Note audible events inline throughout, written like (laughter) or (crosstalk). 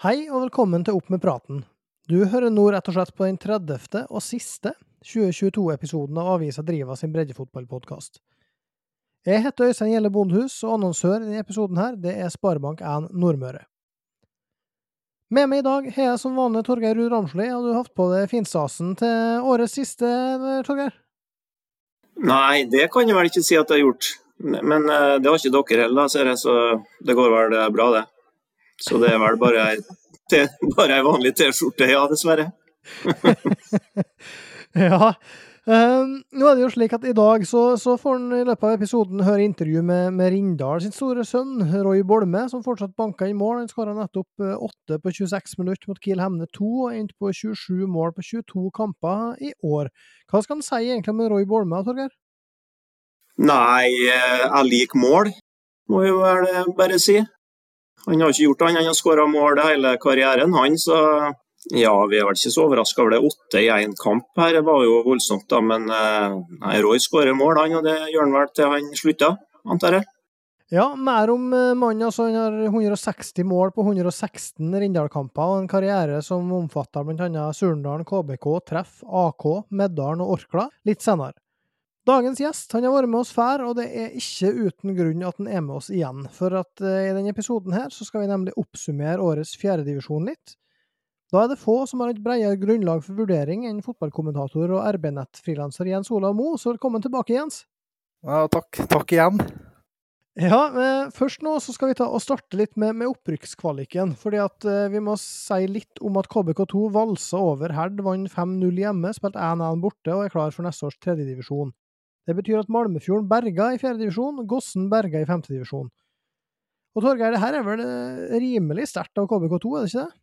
Hei og velkommen til Opp med praten. Du hører nå rett og slett på den 30. og siste 2022-episoden av Avisa Driva sin breddefotballpodkast. Jeg heter Øystein Gjelle Bondhus, og annonsør i denne episoden her, det er Sparebank1 Nordmøre. Med meg i dag har jeg som vanlig Torgeir Ruud Ramsli. Har du hatt på deg finstasen til årets siste, Torgeir? Nei, det kan jeg vel ikke si at jeg har gjort. Men eh, det har ikke dere heller, ser jeg, så det går vel eh, bra, det. Så det er vel bare ei, bare ei vanlig T-skjorte, ja, dessverre. (laughs) ja. Um, nå er det jo slik at I dag så, så får han i løpet av episoden høre intervju med, med Rindal sin store sønn, Roy Bolme, som fortsatt banka i mål. Han skåra nettopp 8 på 26 minutter mot Kiel Hemne 2, og endte på 27 mål på 22 kamper i år. Hva skal han si egentlig om Roy Bolme, Torgeir? Nei, eh, jeg liker mål, må jeg vel bare si. Han har ikke gjort annet enn å skåre mål hele karrieren, han. Så ja, vi er vel ikke så overraska over det. Åtte i én kamp her det var jo voldsomt, da. Men eh, nei, Roy skårer mål, han. Og det gjør han vel til han slutter, antar jeg. Ja, mer om eh, mannen. Altså, han har 160 mål på 116 Rindal-kamper, og en karriere som omfatter bl.a. Surndalen, KBK, Treff, AK, Meddalen og Orkla litt senere. Dagens gjest han har vært med oss før, og det er ikke uten grunn at han er med oss igjen. For at uh, i denne episoden her så skal vi nemlig oppsummere årets fjerdedivisjon litt. Da er det få som har et bredere grunnlag for vurdering enn fotballkommentator og RB-nett-frilanser Jens Olav Mo, så velkommen tilbake, Jens. Ja, takk. Takk igjen. Ja, men først nå så skal vi ta og starte litt med, med opprykkskvaliken. fordi at uh, vi må si litt om at KBK2 valsa over Herd, vant 5-0 hjemme, spilte 1-1 borte og er klar for neste års tredjedivisjon. Det betyr at Malmefjorden berga i fjerdedivisjon, Gossen berga i femtedivisjon. Og Torgeir, det her er vel eh, rimelig sterkt av KBK2, er det ikke det?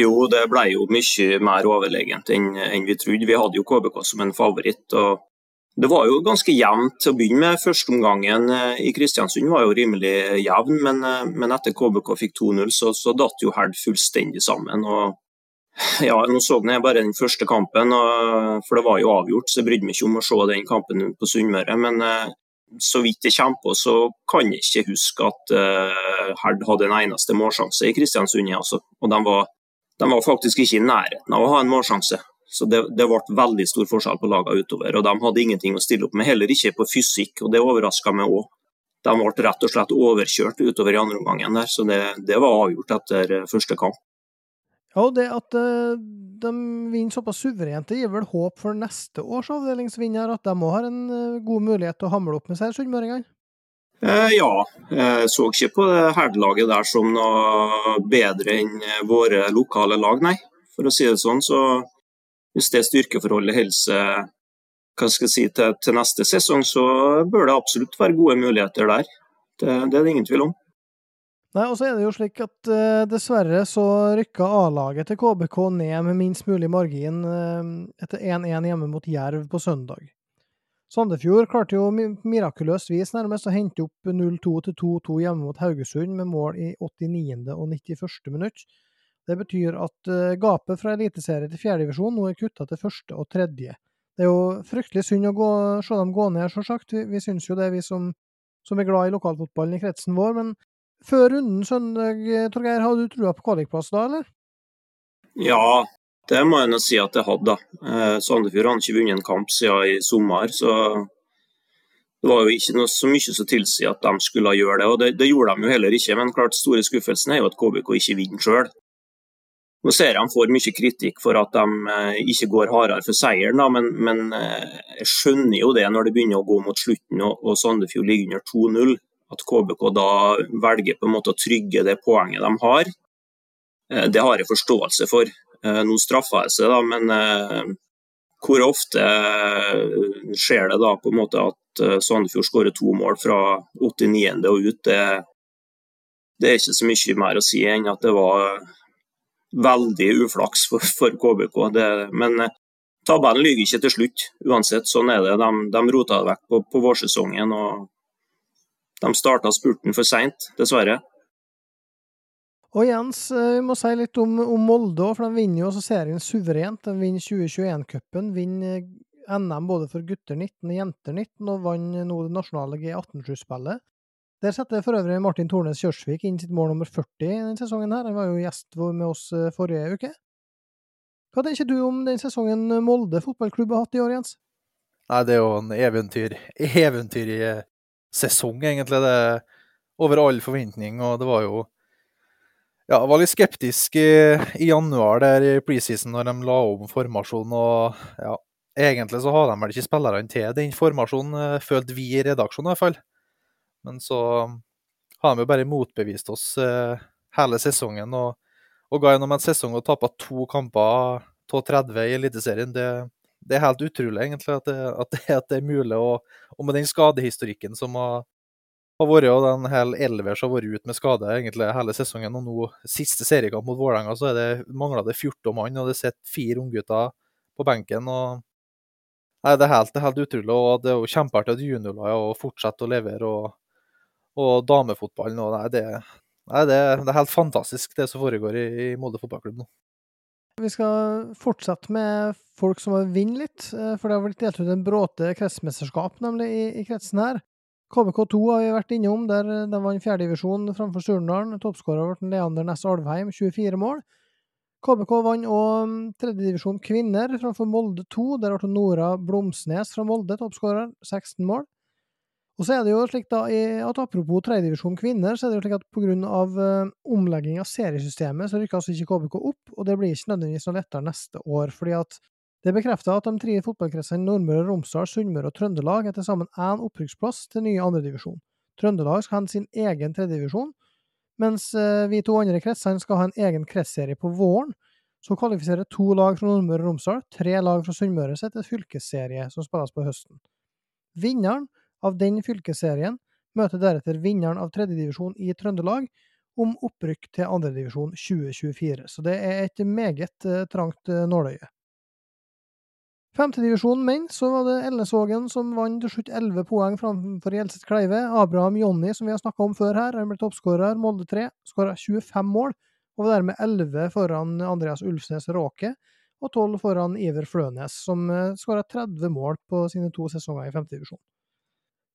Jo, det ble jo mye mer overlegent enn, enn vi trodde. Vi hadde jo KBK som en favoritt. og Det var jo ganske jevnt å begynne med. Førsteomgangen eh, i Kristiansund var jo rimelig jevn, men, eh, men etter KBK fikk 2-0, så, så datt jo Herd fullstendig sammen. og ja, nå så jeg bare den første kampen, for det var jo avgjort, så jeg brydde meg ikke om å se den kampen på Sunnmøre. Men eh, så vidt jeg kommer på, så kan jeg ikke huske at uh, Herd hadde en eneste målsjanse i Kristiansund. Altså. Og de var, de var, faktisk ikke i nærheten av å ha en målsjanse. Så det, det ble veldig stor forskjell på lagene utover. Og de hadde ingenting å stille opp med, heller ikke på fysikk, og det overraska meg òg. De ble rett og slett overkjørt utover i andre omgang, så det, det var avgjort etter første kamp. Ja, og det at uh, de vinner såpass suverent, det gir vel håp for neste års avdelingsvinner, at de òg har en uh, god mulighet til å hamle opp med seg sunnmøringene? Eh, ja, jeg så ikke på herdelaget der som noe bedre enn våre lokale lag, nei. For å si det sånn, så hvis det styrkeforholdet holder seg hva skal jeg si, til, til, neste sesong, så bør det absolutt være gode muligheter der. Det, det er det ingen tvil om. Nei, og så er det jo slik at uh, dessverre så rykka A-laget til KBK ned med minst mulig margin uh, etter 1-1 hjemme mot Jerv på søndag. Sandefjord klarte jo mirakuløst vis nærmest å hente opp 0-2 til 2-2 hjemme mot Haugesund med mål i 89. og 91. minutt. Det betyr at uh, gapet fra eliteserie til fjerdedivisjon nå er kutta til første og tredje. Det er jo fryktelig synd å gå, se dem gå ned, sjølsagt. Vi, vi syns jo det, er vi som, som er glad i lokalfotballen i kretsen vår. men før runden søndag, Torgeir, hadde du trua på kvalikplass da, eller? Ja, det må jeg nå si at jeg hadde. Eh, Sandefjord har ikke vunnet en kamp siden i sommer, så det var jo ikke noe, så mye som tilsier at de skulle gjøre det. og det, det, gjorde de jo heller ikke. Men klart store skuffelsen er jo at KBK ikke vinner sjøl. Nå ser jeg de får mye kritikk for at de eh, ikke går hardere for seieren, men, men, eh, jeg skjønner jo det når det begynner å gå mot slutten og, og Sandefjord ligger under 2-0 at KBK da velger på en måte å trygge det poenget de har. Eh, det har jeg forståelse for. Eh, nå straffer jeg seg, da, men eh, hvor ofte skjer det da på en måte at Sandefjord skårer to mål fra 89. og ut? Det, det, er ikke så mye mer å si enn at det var veldig uflaks for, for KBK. Det, men tabellen lyver ikke til slutt, uansett. Sånn er det. De, de rota det vekk på, på vårsesongen. og de starta spurten for seint, dessverre. Og Jens, eh, vi må si litt om, om Molde òg, for de vinner jo også serien suverent. De vinner 2021-cupen, vinner eh, NM både for gutter 19 og jenter 19, og vant nå det nasjonale G18-sluttspillet. Der setter for øvrig Martin Tornes Kjørsvik inn sitt mål nummer 40 denne sesongen. her. Han var jo gjest med oss eh, forrige uke. Hva tenker du om den sesongen Molde fotballklubb har hatt i år, Jens? Nei, det er jo en eventyr, (laughs) eventyr i sesong, egentlig. Det er over all forventning, og det var jo ja, jeg var litt skeptisk i, i januar der i preseason når de la om formasjonen. og ja, Egentlig så hadde de vel ikke spillerne til den formasjonen, eh, følte vi i redaksjonen i hvert fall. Men så har de jo bare motbevist oss eh, hele sesongen. Og, og ga gjennom en sesong og tapte to kamper av 30 i Eliteserien. Det, det, er helt utrolig, egentlig, at det, at det, at det er mulig. Og, og, med den skadehistorikken som har har vært, og den hele som har vært ute med skade egentlig hele sesongen. Og nå, siste seriekamp mot Vålerenga, så det, mangler det 14 mann, og det sitter fire unggutter på benken. og Nei, det er helt, det er helt utrolig. og Det er jo kjempeartig at juniorlaget fortsetter å levere. og, og damefotballen og nei, det, nei, det, det, er helt fantastisk, det som foregår i, i Molde fotballklubb nå. Vi skal fortsette med folk som har vunnet litt, eh, for det har blitt delt ut en bråte kretsmesterskap nemlig i, i kretsen her. KBK2 har vi vært innom, der eh, de vant fjerdedivisjon framfor Surnadal. Toppskårer ble Leander Næss Alvheim, 24 mål. KBK vant òg mm, tredjedivisjon kvinner framfor Molde 2. Der ble Nora Blomsnes fra Molde toppskårer, 16 mål. Og så er det jo slik da, at Apropos tredjedivisjon kvinner, så er det jo slik at pga. Eh, omlegging av seriesystemet, så rykker altså ikke KBK opp, og det blir ikke nødvendigvis noe lettere neste år. fordi at det bekrefter at de tre fotballkretsene Nordmøre, Romsdal, Sunnmøre og Trøndelag er til sammen én opprykksplass til nye andredivisjon. Trøndelag skal ha sin egen tredjedivisjon, mens eh, vi to andre kretsene skal ha en egen kretsserie på våren. Så kvalifiserer to lag fra Nordmøre og Romsdal, tre lag fra Sunnmøre seg til fylkesserie som spilles på høsten. Vinneren av den fylkesserien møter deretter vinneren av tredjedivisjon i Trøndelag om opprykk til andredivisjon 2024. Så det er et meget eh, trangt eh, nåløye. Femtedivisjonen menn, så var det Elnesvågen som vant til slutt 11 poeng framfor Gjelseth Kleive. Abraham Jonny, som vi har snakka om før her, han ble toppskårer. Molde 3 skåra 25 mål, og var dermed 11 foran Andreas Ulfsnes Råke, og 12 foran Iver Flønes, som eh, skåra 30 mål på sine to sesonger i femtedivisjon.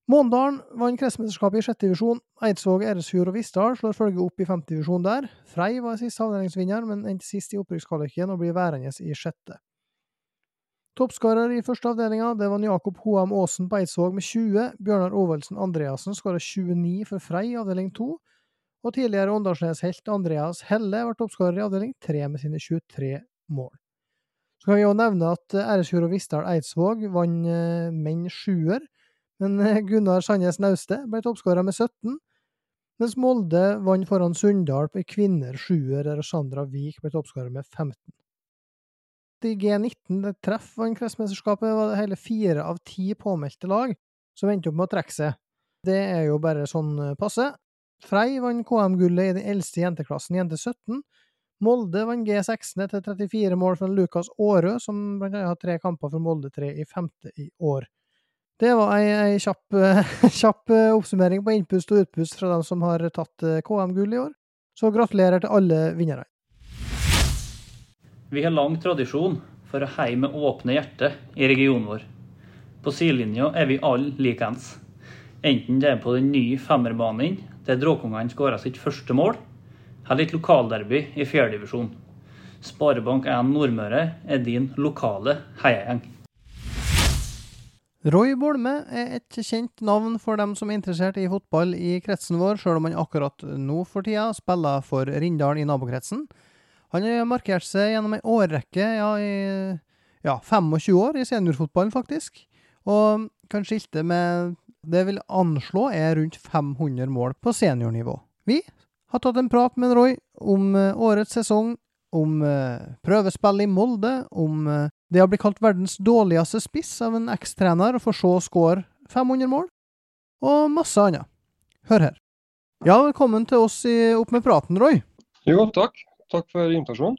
Måndalen vant kretsmesterskapet i sjette divisjon. Eidsvåg, Eresfjord og Vissdal slår følge opp i femte divisjon der. Frei var siste avdelingsvinner, men endte sist i opprykkskvaliken og blir værende i sjette. Toppskårer i første avdelinga det var Jakob Hoam Aasen på Eidsvåg med 20. Bjørnar Ovaldsen Andreassen skåra 29 for Frei i avdeling 2. Og tidligere Åndalsnes-helt Andreas Helle var toppskårer i avdeling 3 med sine 23 mål. Så kan vi òg nevne at Eresfjord og Vissdal Eidsvåg vant eh, menn sjuer, men eh, Gunnar Sandnes Nauste ble toppskårer med 17. Mens Molde vant foran Sunndal på kvinner sjuer, der Sandra Vik ble toppskårer med 15 i G19 det treff vant kretsmesterskapet, var det hele fire av ti påmeldte lag som endte opp med å trekke seg. Det er jo bare sånn eh, passe. Frei vant KM-gullet i den eldste jenteklassen, jente 17. Molde vant G16 etter 34 mål fra Lukas Aarø, som blant annet har tre kamper for Molde 3 i femte i år. Det var ei, ei kjapp, (laughs) kjapp, eh, oppsummering på innpust og utpust fra dem som har tatt eh, KM-gull i år. Så gratulerer til alle vinnerne. Vi har lang tradisjon for å heie med åpne hjerter i regionen vår. På sidelinja er vi alle likeens. Enten det er på den nye femmerbanen der Dråkungene skåra sitt første mål, eller et lokalderby i fjerdedivisjon. Sparebank1 Nordmøre er din lokale heiagjeng. Roy Bolme er et kjent navn for dem som er interessert i fotball i kretsen vår, sjøl om han akkurat nå for tida spiller for Rindal i nabokretsen. Han har markert seg gjennom ei årrekke, ja, i ja, 25 år i seniorfotballen, faktisk. Og kan skilte med det vil anslå er rundt 500 mål på seniornivå. Vi har tatt en prat med Roy om eh, årets sesong, om uh, prøvespill i Molde, om uh, det å bli kalt verdens dårligste spiss av en ekstrener, og for så å score 500 mål, og masse annet. Hør her. Ja, velkommen til oss i Opp med praten, Roy. Jo, takk. Takk for invitasjonen.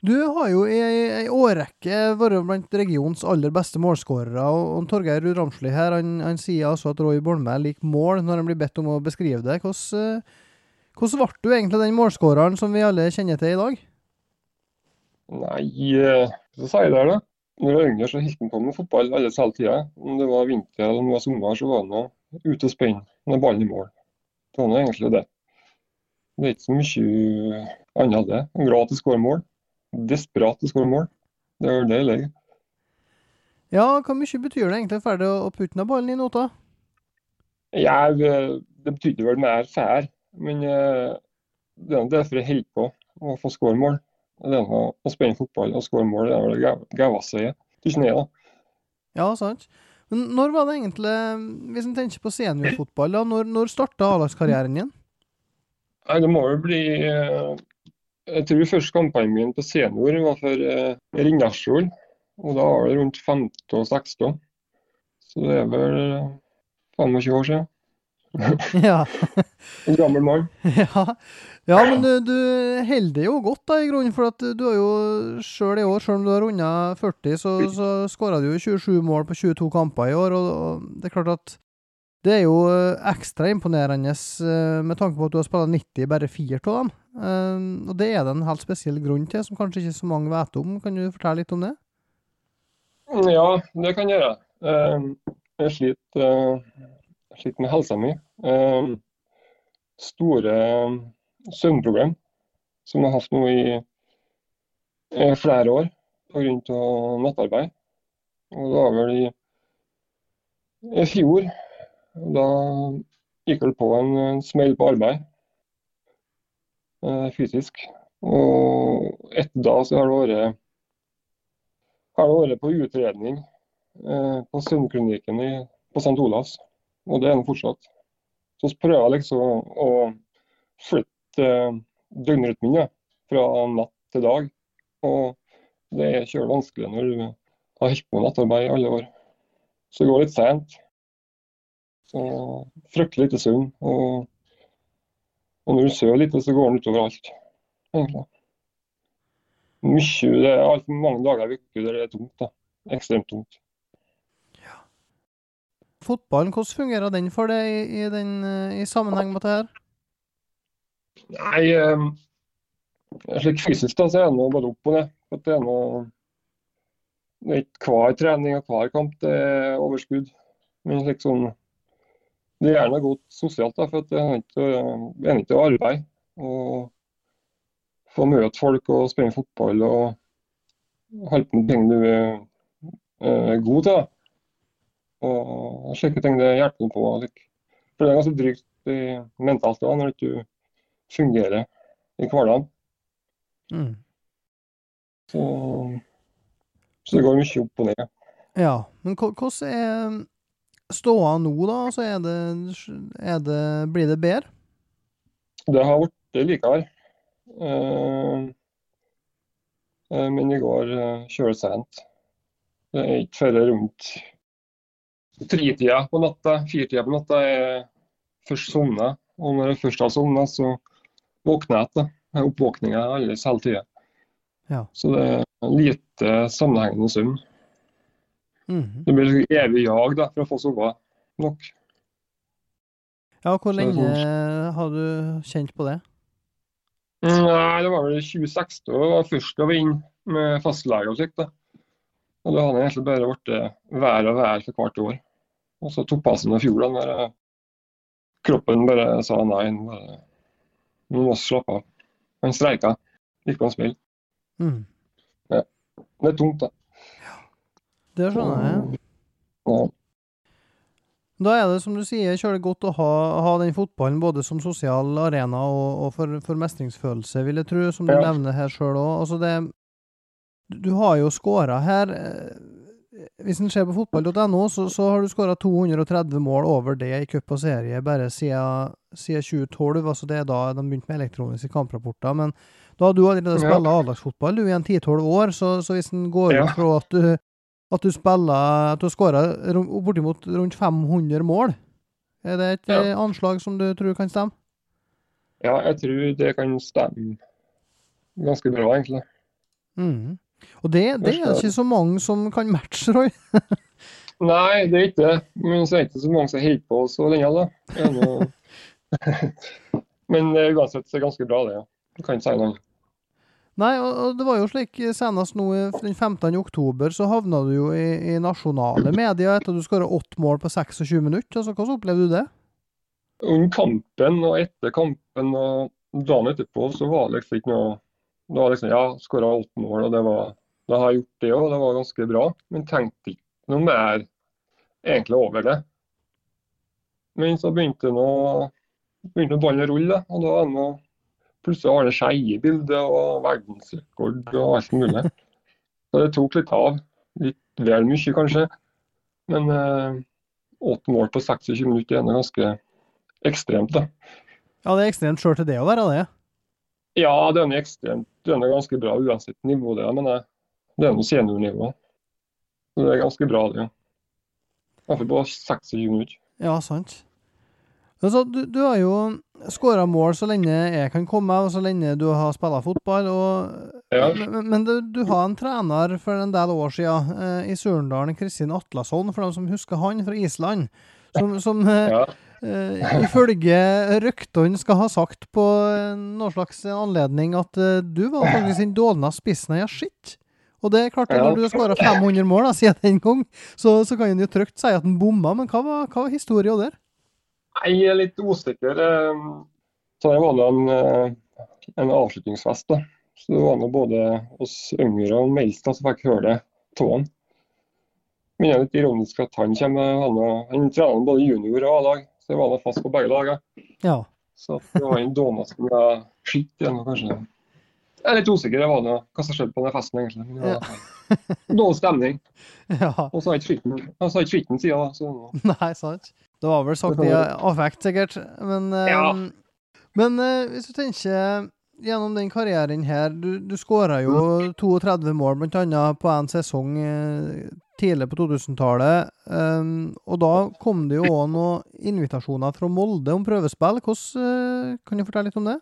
Du har jo i ei årrekke vært blant regionens aller beste målskårere. og Torgeir Ruud Ramsli her, han, han, sier altså at Roy Bolme liker mål når han blir bedt om å beskrive det. Hvordan, eh, hvordan ble du egentlig den målskåreren som vi alle kjenner til i dag? Nei, hva så sier jeg det, da. Når jeg var yngre, så holdt han på med fotball alle hele tida. Om det var vinter eller om det var sommer, så var han ute og spenne med ballen i mål. Det var nå egentlig det. Det er ikke så mye annet av det. Glad til å skåre mål. Desperat til å skåre mål. Det er det jeg legger. Ja, hvor mye betyr det egentlig for deg å putte ned ballen i nota? Ja, det det betydde vel mer fær, men eh, det er derfor jeg holder på å få skåre mål. Det er å spille fotball og skåre mål. Det er vel det jeg Tykker jeg, da. Ja, sant. Men når var det egentlig, hvis en tenker på seniorfotball, da, når, når starta A-lagskarrieren din? Nei, det må vel bli eh, Jeg tror første kampanjen min på senior var for eh, Rindarsfjord. Og da var det rundt 15 og 16. Så det er vel eh, 25 år siden. (laughs) Ja. En gammel mann. Ja, ja men du, du holder jo godt, da, i grunnen. For at du har jo sjøl i år, sjøl om du har runda 40, så, så skåra du jo 27 mål på 22 kamper i år. Og, og det er klart at det er jo eh, ekstra imponerende eh, med tanke på at du har spilt 90 i bare fire av dem. Eh, Og det er det en helt spesiell grunn til, som kanskje ikke så mange vet om. Kan du fortelle litt om det? Ja, det kan jeg gjøre. Jeg sliter, sliter med helsa mi. Eh, Store søvnproblem som jeg har hatt nå i eh, flere år pga. nattarbeid. Og det var vel i, i fjor. Da gikk det på en, en smell på arbeid, eh, fysisk. Og etter da så har det vært har det vært på utredning eh, på søvnklinikken på St. Olavs, og det er den fortsatt. Så vi prøver liksom å, flytte eh, døgnrytmen ja, fra natt til dag. Og det er kjølig vanskelig når du har holdt på med nattarbeid i alle år. Så det går litt sent. Fryktelig lite søvn. Og, og når du sover lite, så går den utover alt, egentlig. Mye, det er altfor mange dager i uka der det er tungt. da. Ekstremt tungt. Fotballen, hvordan fungerer den for deg i, i, den, eh, i sammenheng med dette? Nei, eh, slik fysisk da, så er det bare opp og ned. At det er noe det er ikke hver trening og hver kamp det er overskudd. Men slik sånn, det er gjerne godt sosialt, da, for det er ikke, det er ikke arbeid. Og få møte folk og spille fotball og holde på med ting du er eh, god til. da. Og slike ting det hjelper på. Like. For det er ganske drygt i- mentalt da, når ikke du fungerer i hverdagen. Mm. Så, så det går mye opp og ned. Ja, men hvordan er ståa nå, da? Altså, er det, er det, blir det bedre? Det har blitt likere. Eh, eh, men det går uh, kjølsent. Det er ikke før rundt tretida på natta, firetida på natta er først sovna. Og når jeg først har sovna, så våkner jeg igjen. Jeg er Oppvåkninga alles hele tida. Ja. Så det er lite sammenhengende søvn. -hmm. Det blir evig jag da, for å få sove nok. Ja, hvor lenge har du kjent på det? Mm, Nei, det var vel i 2016 det var først jeg var inn med fastlege og slikt. Og det egentlig bare blitt vær og vær for hvert år. Og så tok passen med fjorden. eh, kroppen bare sa nei. Nå må vi slappe av. Han streika. Ikke kan spille. Ja. Det er tungt, da. Det skjønner jeg. Ja. Da er det, som du sier, kjølig godt å ha, ha den fotballen både som sosial arena og, og for, for mestringsfølelse, vil jeg tro, som du Ja. nevner her sjøl òg. Altså det Du har jo skåra her eh, Hvis en ser på fotball.no, så, så har du skåra 230 mål over det i cup og serie bare siden, siden 2012. altså Det er da de begynte med elektroniske kamprapporter. Men da har du allerede Ja. spilt A-lagsfotball du i en 10-12 år, så, så hvis en går Ja. ut fra at du at du spiller At du har skåra bortimot rundt 500 mål. Er det et Ja. eh, anslag som du tror kan stemme? ja, jeg tror det kan stemme ganske bra, egentlig. Mhm. Og det, det er ikke så mange som kan matche, Roy. (laughs) Nei, det er ikke det. Men så er det ikke så mange som holder på så lenge. da. Noe- (laughs) Men eh, uansett så er det ganske bra, det. ja. Jeg kan ikke si noe. Nei, og, det var jo slik eh, senest nå den 15. oktober, så havna du jo i, i nasjonale medier etter at du skåra åtte mål på 26 minutter. Altså, hvordan opplevde du det? under kampen og etter kampen og dagen etterpå så var det liksom ikke noe Var liksom Ja, skåra åtte mål, og det var Da har jeg gjort det òg, det var ganske bra. Men tenkte ikke noe mer egentlig over det. Men så begynte nå begynte ballen å rulle, og da det noe plutselig Arne Skeie i bildet og verdensrekord og alt mulig. Så det tok litt av. Litt vel mye, kanskje. Men eh, åtte mål på 26 minutter er ganske ekstremt, da. Ja, det er ekstremt sjøl til det å være det. Ja, det er ekstremt. Det er noe ganske bra uansett nivå, det. Men det, det er noe seniornivå. Så det er ganske bra, det. I hvert fall på 26 minutter. Ja, sant. Altså, du, du har jo skåra mål så lenge jeg kan komme, og så lenge du har spilt fotball. Og, Ja. Men, men du, du har en trener for en del år siden eh, i Surndalen, Kristin Atlasson, for dem som husker han, fra Island. Som, som eh, Ja. Eh, ifølge ryktene skal ha sagt på noen slags anledning at uh, du var faktisk den dårligste spissen jeg har sett. Og det er klart, Ja. når du har skåra 500 mål da, siden den gang, så, så kan en jo trygt si at en bomma, men hva var, hva var historien der? Nei, Jeg er litt usikker. eh, Så det var nå en, en avslutningsfest. da. Så det var nå både oss yngre og eldste som fikk høre det av han. Men det er litt ironisk at han kommer han, han trener både junior og A-lag, det var nå fast på begge dager. Ja. Så det var den som jeg har igjen, kanskje. Jeg er litt usikker det var noe, hva som skjedde på den festen, egentlig. Men det var Dårlig stemning. (laughs) ja. Og så har ikke skitten han ikke skitten siden, da. Så (laughs) Nei, sant. Det var vel sagt i affekt, sikkert. Men, eh, Ja. men eh, hvis du tenker gjennom den karrieren her Du, du skåra jo 32 mål, bl.a. på en sesong eh, tidlig på 2000-tallet. Um, og da kom det jo òg noen invitasjoner fra Molde om prøvespill. Hvordan, eh, kan du fortelle litt om det?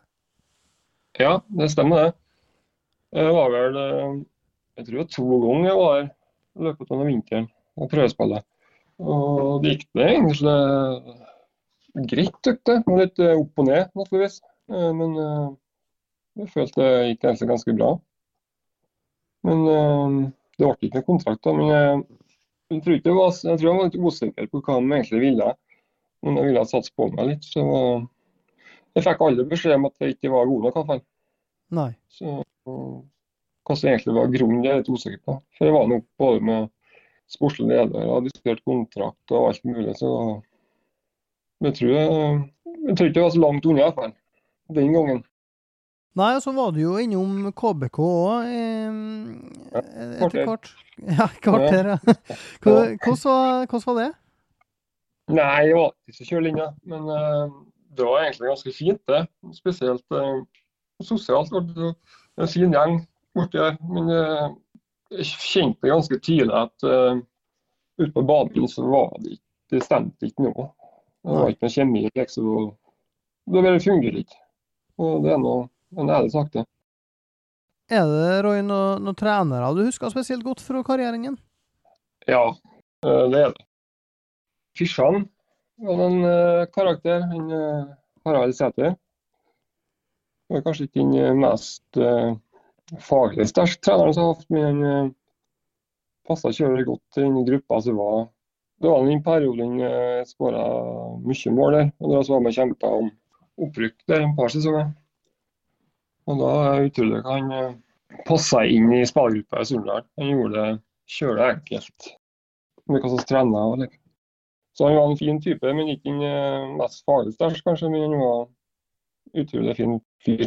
Ja, det stemmer det. Jeg var vel eh, jeg tror det to ganger jeg var her i løpet av vinteren og prøvespillet. Og det gikk det egentlig greit, tykte jeg. Men Litt eh, opp og ned, naturligvis. Men jeg følte det gikk egentlig ganske bra. Men det ble ikke noen kontrakt, da. Men jeg, jeg, tror ikke det var, jeg tror jeg var litt usikker på hva de egentlig ville. Men jeg ville satse på meg litt. Så jeg fikk aldri beskjed om at jeg ikke var god nok, Iallfall. Nei. Så hva som egentlig var grunnen, det er jeg litt usikker på. For jeg var nok både med sportslig leder og diskutert kontrakt og alt mulig, så jeg tror, jeg, jeg tror ikke jeg var så langt unna, iallfall. Den gangen. Nei, og så var du jo innom KBK òg etter kvart. hvert. (laughs) Ja, kvarter, ja. Hvordan var, var det? Nei, jeg var ikke så kjølig inne, men eh, det var egentlig ganske fint, det. Spesielt eh, sosialt. var Det en fin gjeng borti her. Men eh, jeg kjente ganske tidlig at uh, ute på banen så var det ikke Det stemte ikke noe. Det var ikke noe kjemi. Liksom, det bare fungerer ikke. Og det er noe en det er det. sakte. Er det, Roy, noen noe trenere du husker spesielt godt fra karrieren din? Ja, eh, det er det. Fisjan var en eh, karakter. Han Harald Sæter. Var kanskje ikke den eh, mest faglig sterke treneren som har hatt, men han passa kjølig godt i den gruppa som var. Det var en periode han skåra mye mål der. og Det var med kjempa om opprykk der en par sesonger. Og da er det utrolig at han uh, passa inn i spillergruppa i Surndal. Han gjorde det kjølig enkelt hva slags trener og like. Så han var en fin type, men ikke den eh, mest faglig sterke, kanskje. Men han var utrolig fin fyr.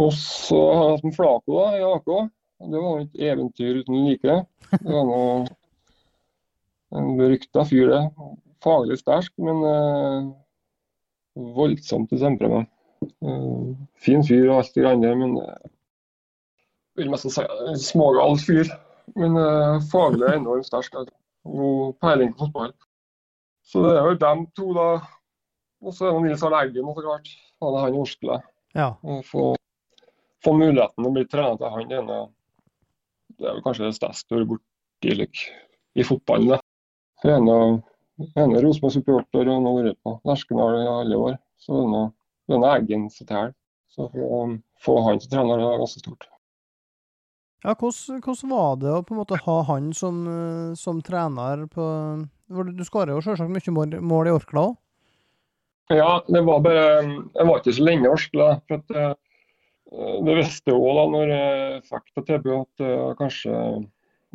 Og så har jeg hatt en Flako da, i AK. Det var et eventyr uten like. Det var noe en berykta fyr, det. Faglig sterk, men eh, voldsomt i temperament. Eh, fin fyr og alt det greiene men eh, vil mest si en smågal fyr. Men eh, faglig enormt sterk. altså. God peiling på fotball. Så det er vel dem to, da. Og så er det Nils Arne Eggen, så klart. Han er han i Oslo. Ja. Få, få muligheten til å bli trener til han, det er, noe- det er vel kanskje det største å være borti like, i fotballen. det. Er nå- jeg er Rosenborg-supporter og har vært på Lerkendal i alle år. Så det er noe- noe Eggen sitt her. Så å få han som trener, er ganske stort. Ja, hvordan, hvordan var det å på en måte ha han som, eh, som trener på Du skårer jo selvsagt mye mål, mål i Orkla òg? Ja, det var bare Jeg var ikke så lenge i Orkla. For at, uh, det visste jeg òg da når jeg fikk det tilbudet, at uh, kanskje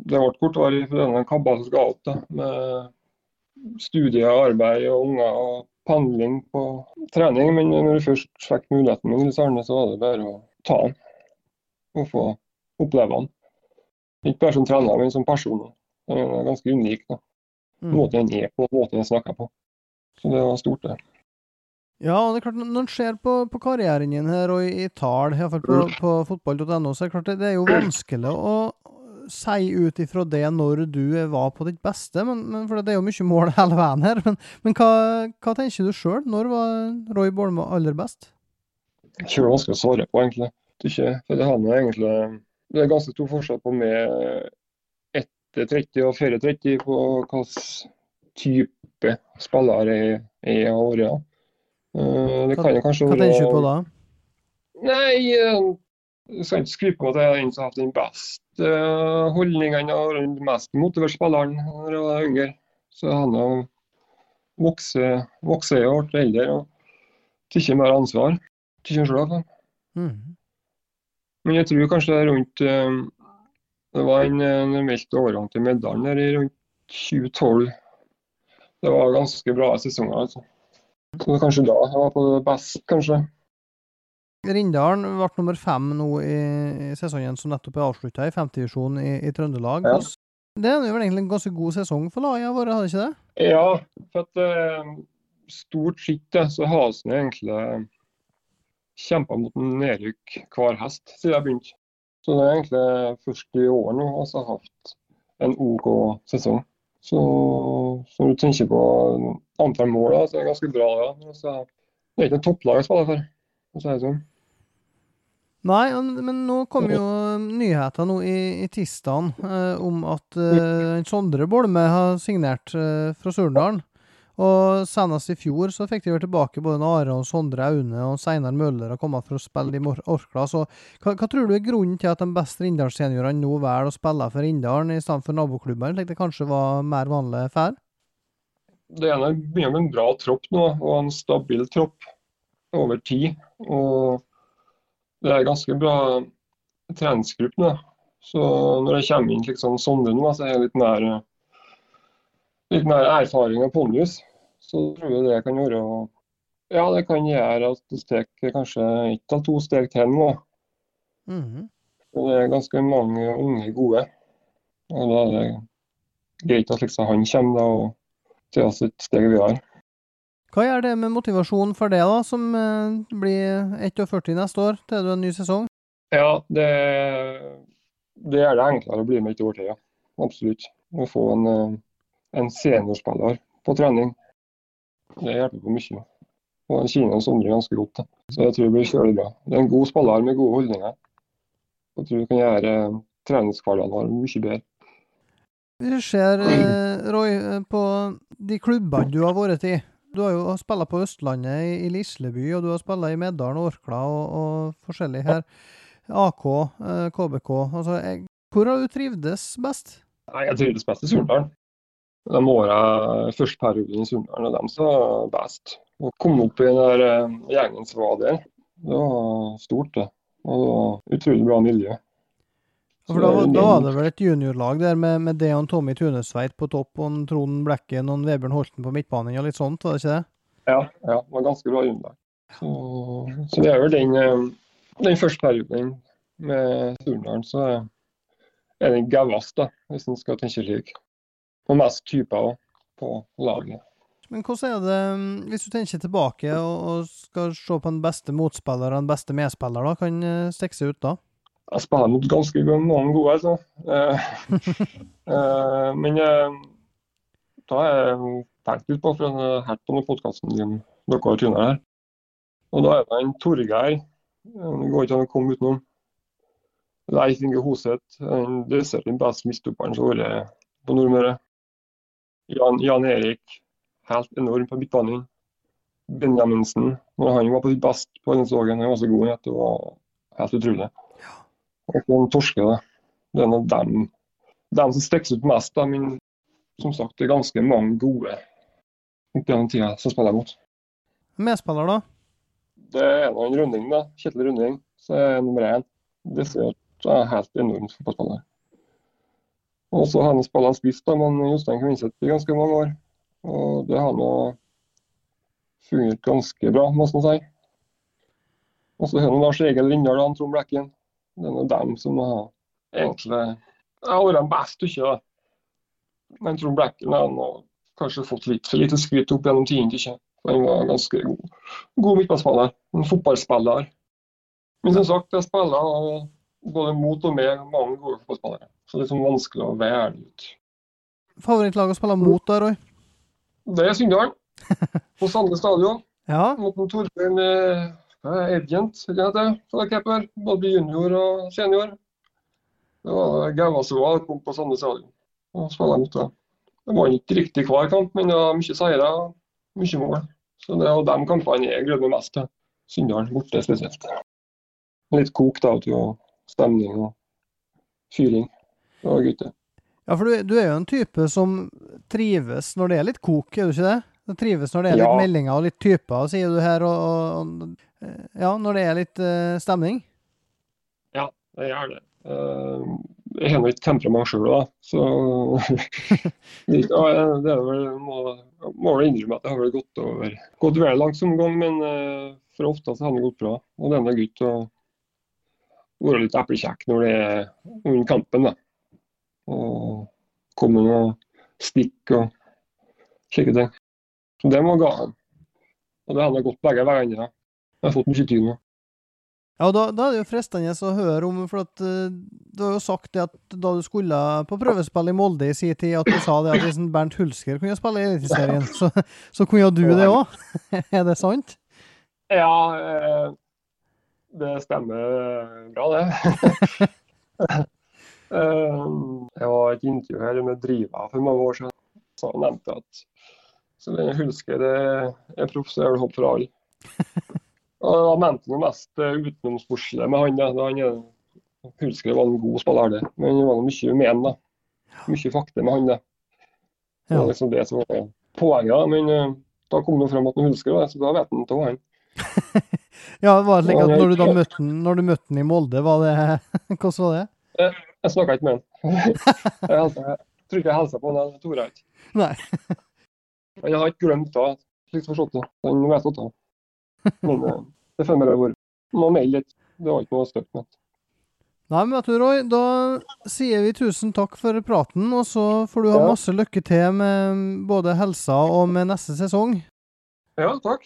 det ble kortvarig for denne kabalen som skal opp. da, Med studier, arbeid og unger og pendling på trening. Men når du først fikk muligheten med Nils Arne, så var det bare å ta den og få oppleve den. Ikke bare som trener, men som person. Den er ganske unik. da. Mm. Måten den er på, måten den snakker på. Så det var stort, det. Ja, og det er klart, når en ser på, på karrieren din her, og i, i tall, iallfall på, på fotball.no, så er det klart det, det er jo vanskelig å si ut ifra det når du var på ditt beste, men, men for det er jo mye mål (laughs) hele veien her. Men, men hva, hva tenker du sjøl? Når var Roy Bolme aller best? Det er vanskelig å svare på, egentlig. Ikke, for det, er egentlig, det er ganske stor forskjell på med etter 30 og før 30 på hvilken type spiller jeg er av året. Uh, det kan jeg kanskje Hva tenker du på da? Nei, jeg skal ikke skryte på at jeg er den som har hatt den beste uh, holdningen og den mest motiverte spilleren når jeg var yngre. Så han har vokst og blitt eldre og tatt mer ansvar. Tatt selv, Mm. Men jeg tror kanskje rundt uh, Det var en, en meldt overgang til medaljen der i rundt 2012. Det var ganske bra sesonger. altså. Så det var kanskje da jeg var på det best, kanskje. Rindalen ble nummer fem nå i, i sesongen som nettopp er avslutta, i femtedivisjon i, i Trøndelag. Ja. Det er jo egentlig en ganske god sesong for laget vårt, har det ikke det? Ja, for at eh, stort sett så har vi egentlig kjempa mot en nedrykk hver hest siden jeg begynte. Så det er egentlig først i år nå vi har hatt en OK sesong. Så, så du tenker på antall mål, da, så er det ganske bra. Ja. Så det er ikke en topplag jeg spiller for. for å si det sånn. Nei, men nå kom jo nyheter nå i, i tirsdagen eh, om at eh, Sondre Bolme har signert eh, fra Surnadalen. Og senest i fjor så fikk de vel tilbake både Are og Sondre Aune og Seinar Møller har kommet for å spille i Orkla. Så hva, hva tror du er grunnen til at de beste Rindalsseniorene nå velger å spille for Rindalen i stedet for naboklubben, slik det kanskje var mer vanlig før? Det ene begynner med en bra tropp nå, og en stabil tropp over tid. Og det er ganske bra treningsgruppe. Så når jeg kommer inn liksom Sondre nå, så er jeg litt mer, litt mer erfaring av pondus. Så tror jeg det kan gjøre Ja, det kan gjøre at det steker kanskje ett av to steg til nå. Mhm. Og det er ganske mange unge gode. Og da er det greit at liksom han kommer da, og tar oss et steg videre. Hva gjør det med motivasjonen for det, da, som eh, blir 41 neste år, til du en ny sesong? Ja, det, det gjør det enklere å bli med et år til, ja. Absolutt. Å få en, eh, en seniorspiller på trening. Det hjelper på mye. Og Kina kjenner ganske godt. Da. Så jeg tror det blir kjølig bra. Det er en god spiller med gode holdninger. Jeg tror det kan gjøre eh, treningshverdagen vår mye bedre. Hvis du ser, Roy, på de klubbene du har vært i. Du har jo spilla på Østlandet, i, Lisleby, og du har spilla i Meddalen og Orkla og, og forskjellig her. AK, eh, KBK. Altså, jeg, hvor har du trivdes best? Nei, Jeg trivdes best i Surndalen. De åra første perioden i Surndalen var de som var best. Å komme opp i den der eh, gjengen som var der, det var stort, det. Og det var utrolig bra miljø. For da, da var det vel et juniorlag der med, med det og Tommy Tunesveit på topp, og Trond Blekken og Vebjørn Holten på midtbanen og litt sånt, var det ikke det? Ja, ja, det var ganske bra juniorlag. Så, så det er vel den, eh, den første perioden med Surndalen, så er den gauest, da, hvis en skal tenke slik. Og mest typer òg, på laget. Men hvordan er det, mm, hvis du tenker tilbake og, og skal se på den beste motspiller og den beste medspiller, da, kan eh, stikke seg ut da? Jeg spiller mot ganske mange gode, altså. Eh, (laughs) eh, men eh, da har jeg tenkt litt på, for jeg har hørt på podkasten din dere har tunet her. Og da er det en Torgeir. Det går ikke an å komme utenom. Leif Inge Hoseth. Den desidert beste midtstopperen som har vært på Nordmøre. Jan, Jan Erik. Helt enorm på midtbanen. Benjaminsen. Når han var på sitt best på denne dagen, han var så god. at Det var helt utrolig. Og så Torske, da. Det er noe dem, som stikker ut mest. Men som sagt, det er ganske mange gode opp gjennom tida som spiller mot. Medspiller, da? Det er en Runding, da. Kjetil Runding. Så er nummer én. Desidert er helt enormt fotballspiller. Og så har han spilla spiss, da, men Jostein Kvinseth i ganske mange år. Og det har nå fungert ganske bra, må man si. Og så har vi Lars Egil Rindal og Trond Blekken. Det er nå dem som har egentlig har vært best, ikke det. Men Trond Blekken har kanskje fått litt for lite skryt opp gjennom tiden. ikke. Han var ganske god, god midtbanespiller. En fotballspiller. Men som sagt, jeg spiller både mot og med mange gode fotballspillere. Så det er sånn vanskelig å velge ut. Favorittlag å spille mot da, Roy? Det er Sunndal. (laughs) På Sande stadion. Ja. Mot en Torbjørn eh, Agent, keeper. Både junior og senior. Det var Gauasåa kom på Sande stadion og spilte mot det. Det var ikke riktig hver kamp, men det var mye seire og mye mål. Så det er de kampene jeg gleder meg mest til. Sunndalen borte spesielt. Litt kok da, og stemning og fyring. Det gutter. Ja, for du, du, er jo en type som trives når det er litt kok, er du ikke det? Du trives når det er litt ja. meldinger og litt typer, sier du her, og, og, ja, når det er litt uh, stemning? Ja, det gjør det. Uh, jeg har nå ikke temperament sjøl, da. Så (laughs) det er vel, må, må vel innrømme at det har vel gått over gått vel langt som gang, men uh, for ofte så har det gått bra. Og en gutt å være litt eplekjekk når det er under kampen. da. Og komme med noen stikk og slike ting. Så det må gå an. Og det har gått begge veier. Jeg har fått mye tid nå. Ja, da, da, er det jo fristende å høre om, for at uh, du har jo sagt det at da du skulle på prøvespill i Molde i sin tid, at du sa det at hvis Bernt Hulsker kunne spille i Eliteserien, (laughs) så, så kunne du det òg. (laughs) er det sant? Ja, eh, det stemmer bra, det. (laughs) eh, jeg var i et intervju her med Driva for mange år siden. Så nevnte nevnte at så lenge Hulsker er proff, så er det håp for alle. Og Da mente han mest utenomsportslig utenomsportslige med han. Da. han Hulsker var en god spiller, det. men det var mye med han. da. Mye fakta med han. det. Det var liksom det som var poenget. Men uh, da kom det frem at han Hulsker var så da vet han av han. (laughs) ja, var det slik at når du da møtte han, når du møtte han i Molde, var det (laughs) Hvordan var det? Jeg, jeg snakka ikke med han. (laughs) jeg, helsa, jeg tror ikke jeg hilsa på han, jeg torde ikke. Nei. Jeg har ikke glemt det, slik forstått det. Han vet det. Men det får bare være. Må melde litt. Det var ikke noe støtt med. Nei, men vet du, Roy, da sier vi tusen takk for praten, og så får du ha masse lykke til med både helsa og med neste sesong. Ja, takk.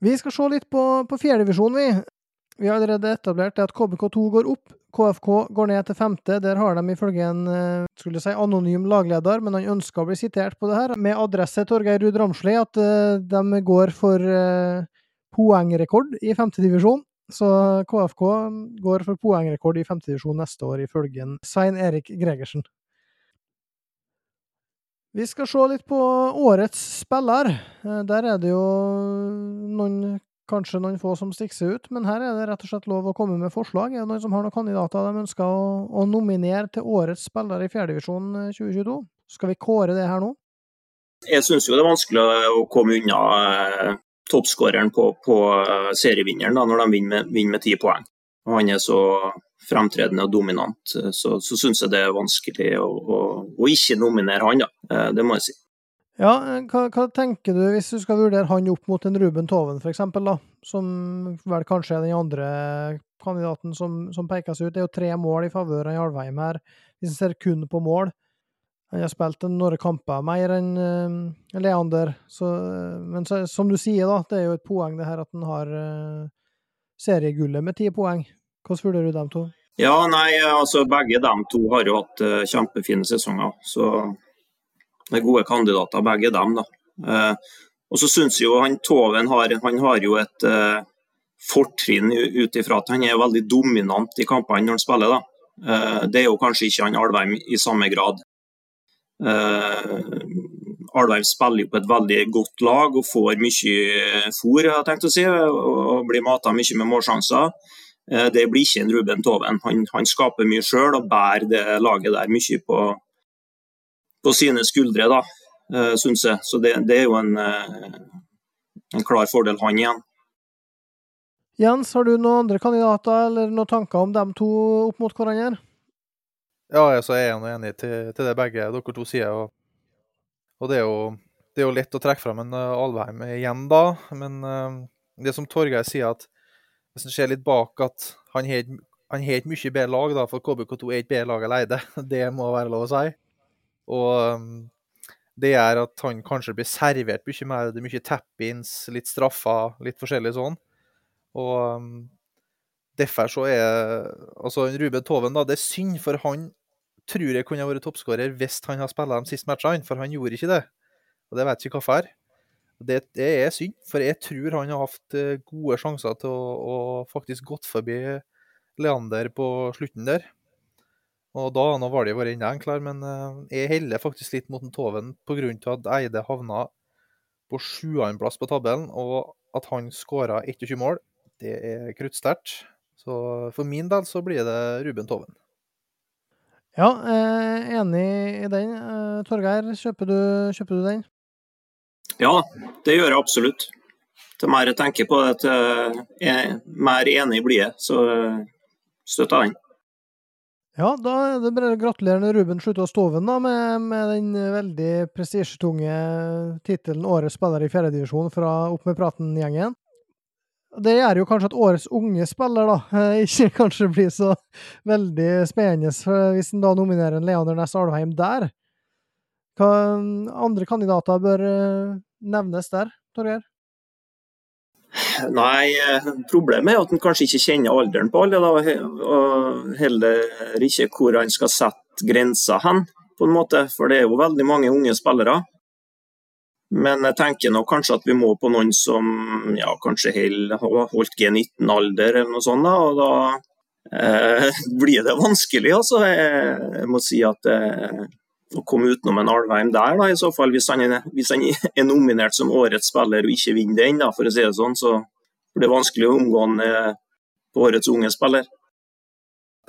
Vi skal se litt på, på fjerdedivisjon, vi. Vi har allerede etablert at KBK2 går opp, KFK går ned til femte. Der har de ifølge en eh, skulle si anonym lagleder, men han ønsker å bli sitert på det her, med adresse Torgeir Ruud Ramsli, at uh, de går for poengrekord i femtedivisjon. Så KFK går for poengrekord i femtedivisjon neste år, ifølge Svein Erik Gregersen. Vi skal se litt på årets spiller. Der er det jo noen kanskje noen få som stikker seg ut, men her er det rett og slett lov å komme med forslag. Er det noen som har noen kandidater de ønsker å, å nominere til årets spiller i fjerdedivisjon 2022? Eh, Skal vi kåre det her nå? Jeg syns jo det er vanskelig å komme unna eh, toppskåreren på, på eh, serievinneren da, når de vinner med ti poeng. Og han er så fremtredende og dominant, eh, så, så syns jeg det er vanskelig å, å, å ikke nominere han, da. Det må jeg si. Ja, hva, hva, tenker du hvis du skal vurdere han opp mot en Ruben Toven f.eks., da? Som vel kanskje er den andre kandidaten som, som pekes ut. Det er jo tre mål i favør av Jarlveim her, hvis en ser kun på mål. Han har spilt noen kamper mer enn uh, Leander, så, men så, som du sier, da, det er jo et poeng det her at han har uh, seriegullet med ti poeng. Hvordan vurderer du dem to? Ja, nei, altså Begge dem to har jo hatt uh, kjempefine sesonger. så er gode kandidater, begge dem. da. Eh, og så synes jeg jo han Toven har, han har jo et eh, fortrinn ut ifra at han er veldig dominant i kampene når han spiller. da. Eh, det er jo kanskje ikke han Alvheim i samme grad. Alveim spiller jo på et veldig godt lag og får mye fôr, jeg har tenkt å si, og blir mata mye med målsjanser. Det blir ikke en Ruben Toven. Han, han skaper mye sjøl og bærer det laget der mye på, på sine skuldre, da, syns jeg. Så det, det er jo en, en klar fordel, han igjen. Jens, har du noen andre kandidater eller noen tanker om dem to opp mot hverandre? Ja, altså, jeg er enig til, til det begge dere to sier. Og, og det, er jo, det, er jo, lett å trekke fram en uh, Alvheim igjen, da. Men uh, det som Torgeir sier, at hvis en ser litt bak at han har et mye bedre lag, da, for KBK2 er ikke bedre lag alene. (laughs) Det må være lov å si. Og um, det gjør at han kanskje blir servert mye mer. Det er mye tap-ins, litt straffer, litt forskjellig sånn. Og um, derfor så er altså Ruben Toven da, Det er synd, for han tror jeg kunne vært toppskårer hvis han har spilt de siste matchene, for han gjorde ikke det. Og det vet ikke hvorfor. Det, det er synd, for jeg tror han har hatt eh, gode sjanser til å, å faktisk gått forbi Leander på slutten der. Og da nå var det vært enda enklere, men uh, jeg heller faktisk litt mot Toven pga. at Eide havna på sjuendeplass på tabellen, og at han skåra 21 mål det er kruttsterkt. Så for min del så blir det Ruben Toven. Ja, eh, enig i den. Eh, Torgeir, kjøper du, kjøper du, den? Ja, det gjør jeg absolutt. Til mer jeg tenker på det, til mer enig blir jeg, så støtter jeg den. Ja, da er det bare å Ruben Slutta Stoven da, med, med den veldig prestisjetunge tittelen 'Årets spiller i fjerdedivisjon' fra Opp med praten-gjengen. Det gjør jo kanskje at årets unge spiller da, eh, ikke (laughs) kanskje blir så veldig spennende hvis en da nominerer en Leander Næss Alvheim der. Hva andre kandidater bør eh, nevnes der, Torgeir? Nei, eh, problemet er at en kanskje ikke kjenner alderen på alle, og heller ikke hvor han skal sette grensa hen, på en måte. For det er jo veldig mange unge spillere. Men jeg tenker nok kanskje at vi må på noen som ja, kanskje har holdt G19-alder eller noe sånt. Da, og da eh, (laughs) blir det vanskelig. altså. Jeg, jeg må si at eh, å komme utenom en Alvheim der, da, i så fall, hvis han, er, hvis han er nominert som årets spiller og ikke vinner den, da, for å si det sånn, så blir det vanskelig å omgå han eh, på årets unge spiller.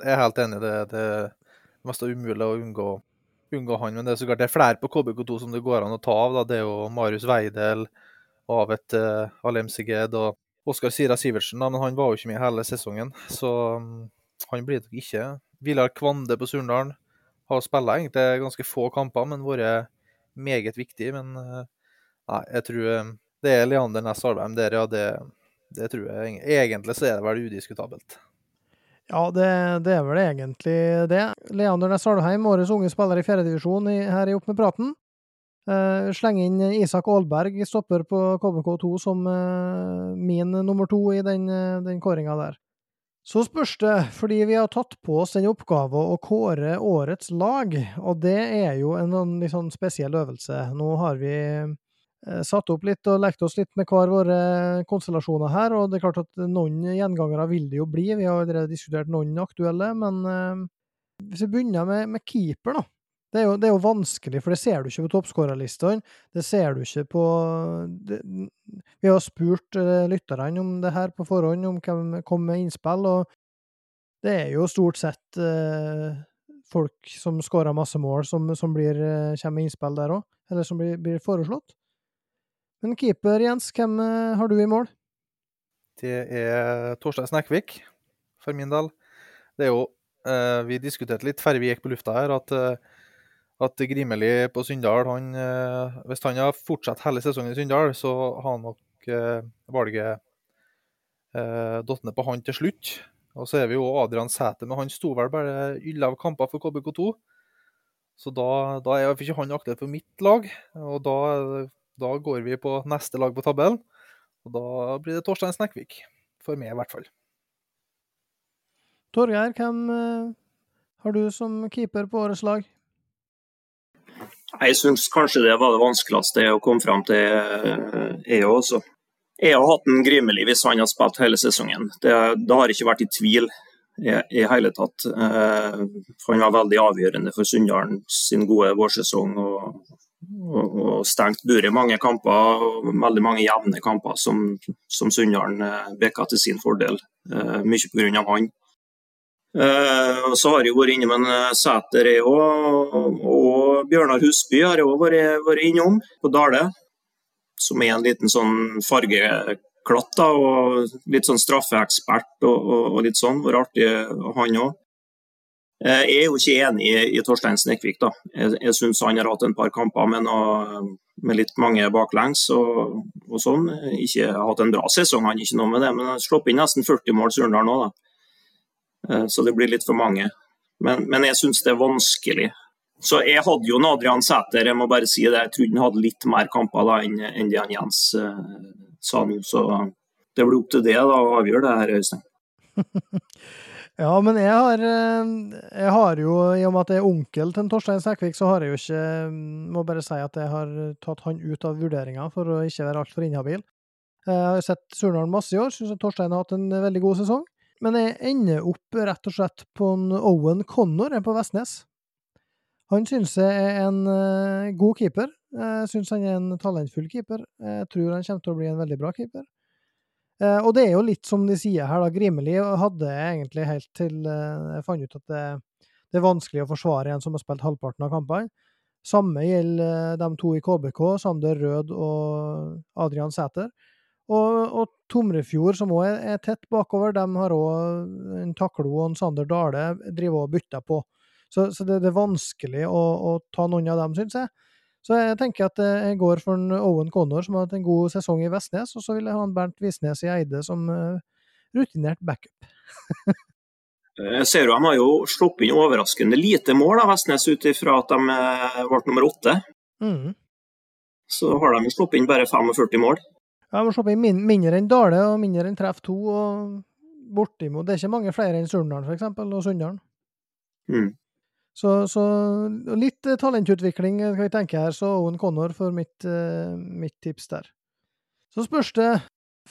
Jeg er helt enig. Det, det er mest umulig å unngå unngå han. Men det er så klart det er flere på KBK2 som det går an å ta av. Da. Det er jo Marius Weidel, Avet uh, Alemseged og Oskar Sira Sivertsen. Da. Men han var jo ikke med hele sesongen, så um, han blir nok ikke. Vilar Kvande på Surndalen har spilt egentlig ganske få kamper, men vært meget viktig. Men uh, nei, jeg tror um, det er Leander Næss Alvheim der, ja. Det, det tror jeg egentlig så er det vel udiskutabelt. Ja, det, det, er vel egentlig det. Leander Næss Alvheim, årets unge spiller i fjerdedivisjon her i Opp med praten. Uh, Sleng inn Isak Aalberg, stopper på KBK2, som uh, min nummer to i den, uh, den kåringa der. Så spørs det, fordi vi har tatt på oss den oppgaven å kåre årets lag, og det er jo en, en litt sånn spesiell øvelse. Nå har vi Eh, satt opp litt og lekt oss litt med hver våre konstellasjoner her. og det er klart at Noen gjengangere vil det jo bli, vi har allerede diskutert noen aktuelle. Men eh, hvis vi begynner med, med keeper, da. Det er, jo, det er, jo, vanskelig, for det ser du ikke på toppskårerlistene. Det ser du ikke på det, Vi har spurt eh, lytterne om det her på forhånd, om hvem kom med innspill, og det er jo stort sett eh, folk som skårer masse mål, som, som blir, eh, kommer med innspill der òg. Eller som blir, blir foreslått. Men keeper, Jens, hvem eh, har du i mål? Det er Torstein Snekvik, for min del. Det er jo eh, Vi diskuterte litt før vi gikk på lufta her, at, eh, at Grimeli på Sunndal han, eh, Hvis han har fortsatt hele sesongen i Sunndal, så har han nok eh, valget eh, datt ned på han til slutt. Og så er vi jo Adrian Sæter, men han sto vel bare elleve kamper for KBK2. Så da, da er ikke han aktuell for mitt lag. Og da da går vi på neste lag på tabellen, og da blir det Torstein Snekvik. For meg, i hvert fall. Torgeir, hvem uh, har du som keeper på årets lag? Jeg syns kanskje det var det vanskeligste å komme fram til, eh, jeg også. Jeg har hatt en Grimeli hvis han har spilt hele sesongen. Det, det har ikke vært i tvil i, i hele tatt. Eh, han var veldig avgjørende for Sunndalen sin gode vårsesong og og, og stengt buret i mange kamper. og Veldig mange jevne kamper som, som Sunndalen eh, bikka til sin fordel. Eh, mye pga. han. Eh, så har jeg vært innom en eh, Sæter, jeg òg. Og Bjørnar Husby har jeg òg vært, vært, innom, på Dale. Som er en liten sånn fargeklatt, da, og litt sånn straffeekspert og, og, og litt sånn. Vært artig, han òg. Eh, jeg er jo ikke enig i, Torstein Snekvik. da. Jeg, jeg syns han har hatt en par kamper med, noe, med litt mange baklengs og, og, sånn. Ikke hatt en bra sesong, han ikke noe med det, men han har sluppet inn nesten 40 mål Surndal nå. da. Eh, så det blir litt for mange. Men, men jeg syns det er vanskelig. Så jeg hadde jo Adrian Sæter, jeg må bare si det. Jeg trodde han hadde litt mer kamper da enn, enn det han Jens uh, sa nå. Så det blir opp til det da, å avgjøre det her, Øystein. (laughs) Ja, men jeg har, eh, jeg har jo, i og med at jeg er onkel til Torstein Sækvik, så har jeg jo ikke Må bare si at jeg har tatt han ut av vurderinga for å ikke være altfor inhabil. Jeg har sett Surnadal masse i år, syns Torstein har hatt en veldig god sesong. Men jeg ender opp rett og slett på en Owen Connor på Vestnes. Han synes jeg er en uh, god keeper. Jeg synes han er en talentfull keeper. Jeg tror han kommer til å bli en veldig bra keeper. Uh, og det er jo litt som de sier her, da. Grimeli hadde jeg egentlig helt til uh, jeg fant ut at det, det, er vanskelig å forsvare en som har spilt halvparten av kampene. Samme gjelder de to i KBK, Sander Rød og Adrian Sæter. Og, og Tomrefjord, som òg er, er, tett bakover, de har òg en Taklo og en Sander Dale driver og bytter på. Så, så det, det, er vanskelig å, å ta noen av dem, syns jeg. Så jeg tenker at eh, jeg går for en Owen Connor, som har hatt en god sesong i Vestnes, og så vil jeg ha en Bernt Visnes i Eide som uh, rutinert backup. (laughs) jeg ser jo De har jo sluppet inn overraskende lite mål av Vestnes ut ifra at de eh, ble nummer åtte. Mm. Så har de sluppet inn bare 45 mål. Har sluppet inn min mindre enn Dale og mindre enn Treff 2. og bortimot. Det er ikke mange flere enn Surndalen f.eks. og Sunndalen. Mm. Så, så, litt eh, talentutvikling kan vi tenke her, så Owen Connor for mitt, uh, mitt tips der. Så spørs det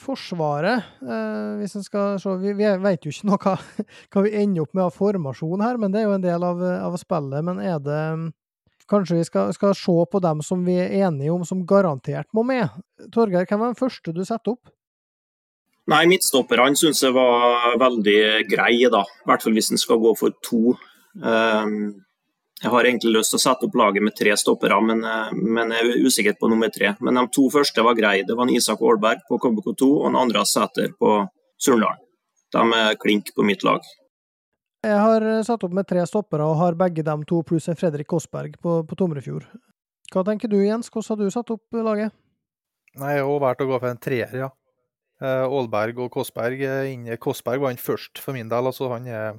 Forsvaret, eh, hvis en skal se Vi, vi vet jo ikke noe hva, (laughs) hva, vi ender opp med av formasjon her, men det er jo en del av, av spillet. Men er det Kanskje vi skal, skal, se på dem som vi er enige om som garantert må med. Torgeir, hvem var den første du setter opp? Nei, Midtstopperne syns jeg var veldig greie, da. I hvert fall hvis en skal gå for to. Ehm, jeg har egentlig lyst til å sette opp laget med tre stoppere, men, eh, men jeg er usikker på nummer tre. Men de to første var greie. Det var Isak Aalberg på KBK2 og en Andreas Sæter på Surndalen. De er klink på mitt lag. Jeg har eh, satt opp med tre stoppere og har begge dem to pluss en Fredrik Kåssberg på, på Tomrefjord. Hva tenker du Jens, hvordan har du satt opp laget? Nei, Jeg har valgt å gå for en treer, ja. Eh, Aalberg og Kåssberg. Kåssberg var han først for min del. altså Han er,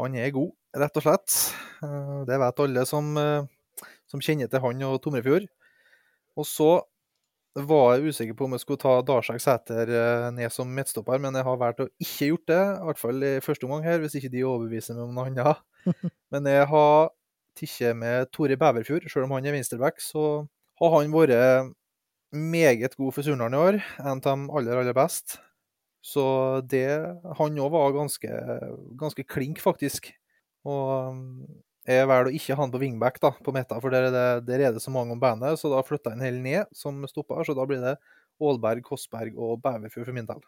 han er god rett og slett. Eh, det vet alle som, eh, som kjenner til han og Tomrefjord. Og så var jeg usikker på om jeg skulle ta Darsak Sæter eh, ned som midtstopper, men jeg har valgt å ikke gjort det. I hvert fall i første omgang her, hvis ikke de overbeviser meg om noe annet. (laughs) Men jeg har tatt med Tore Bæverfjord. Selv om han er venstreback, så har han vært meget god for Surnadal i år. En av de aller, aller best. Så det Han òg var ganske, ganske klink, faktisk. Og jeg velger å ikke ha han på wingback da, på Meta, for der er, det, der er det så mange om bandet. Så da flytter jeg en hel ned som stopper, så da blir det Aalberg, Kossberg og Bæverfjord for min del.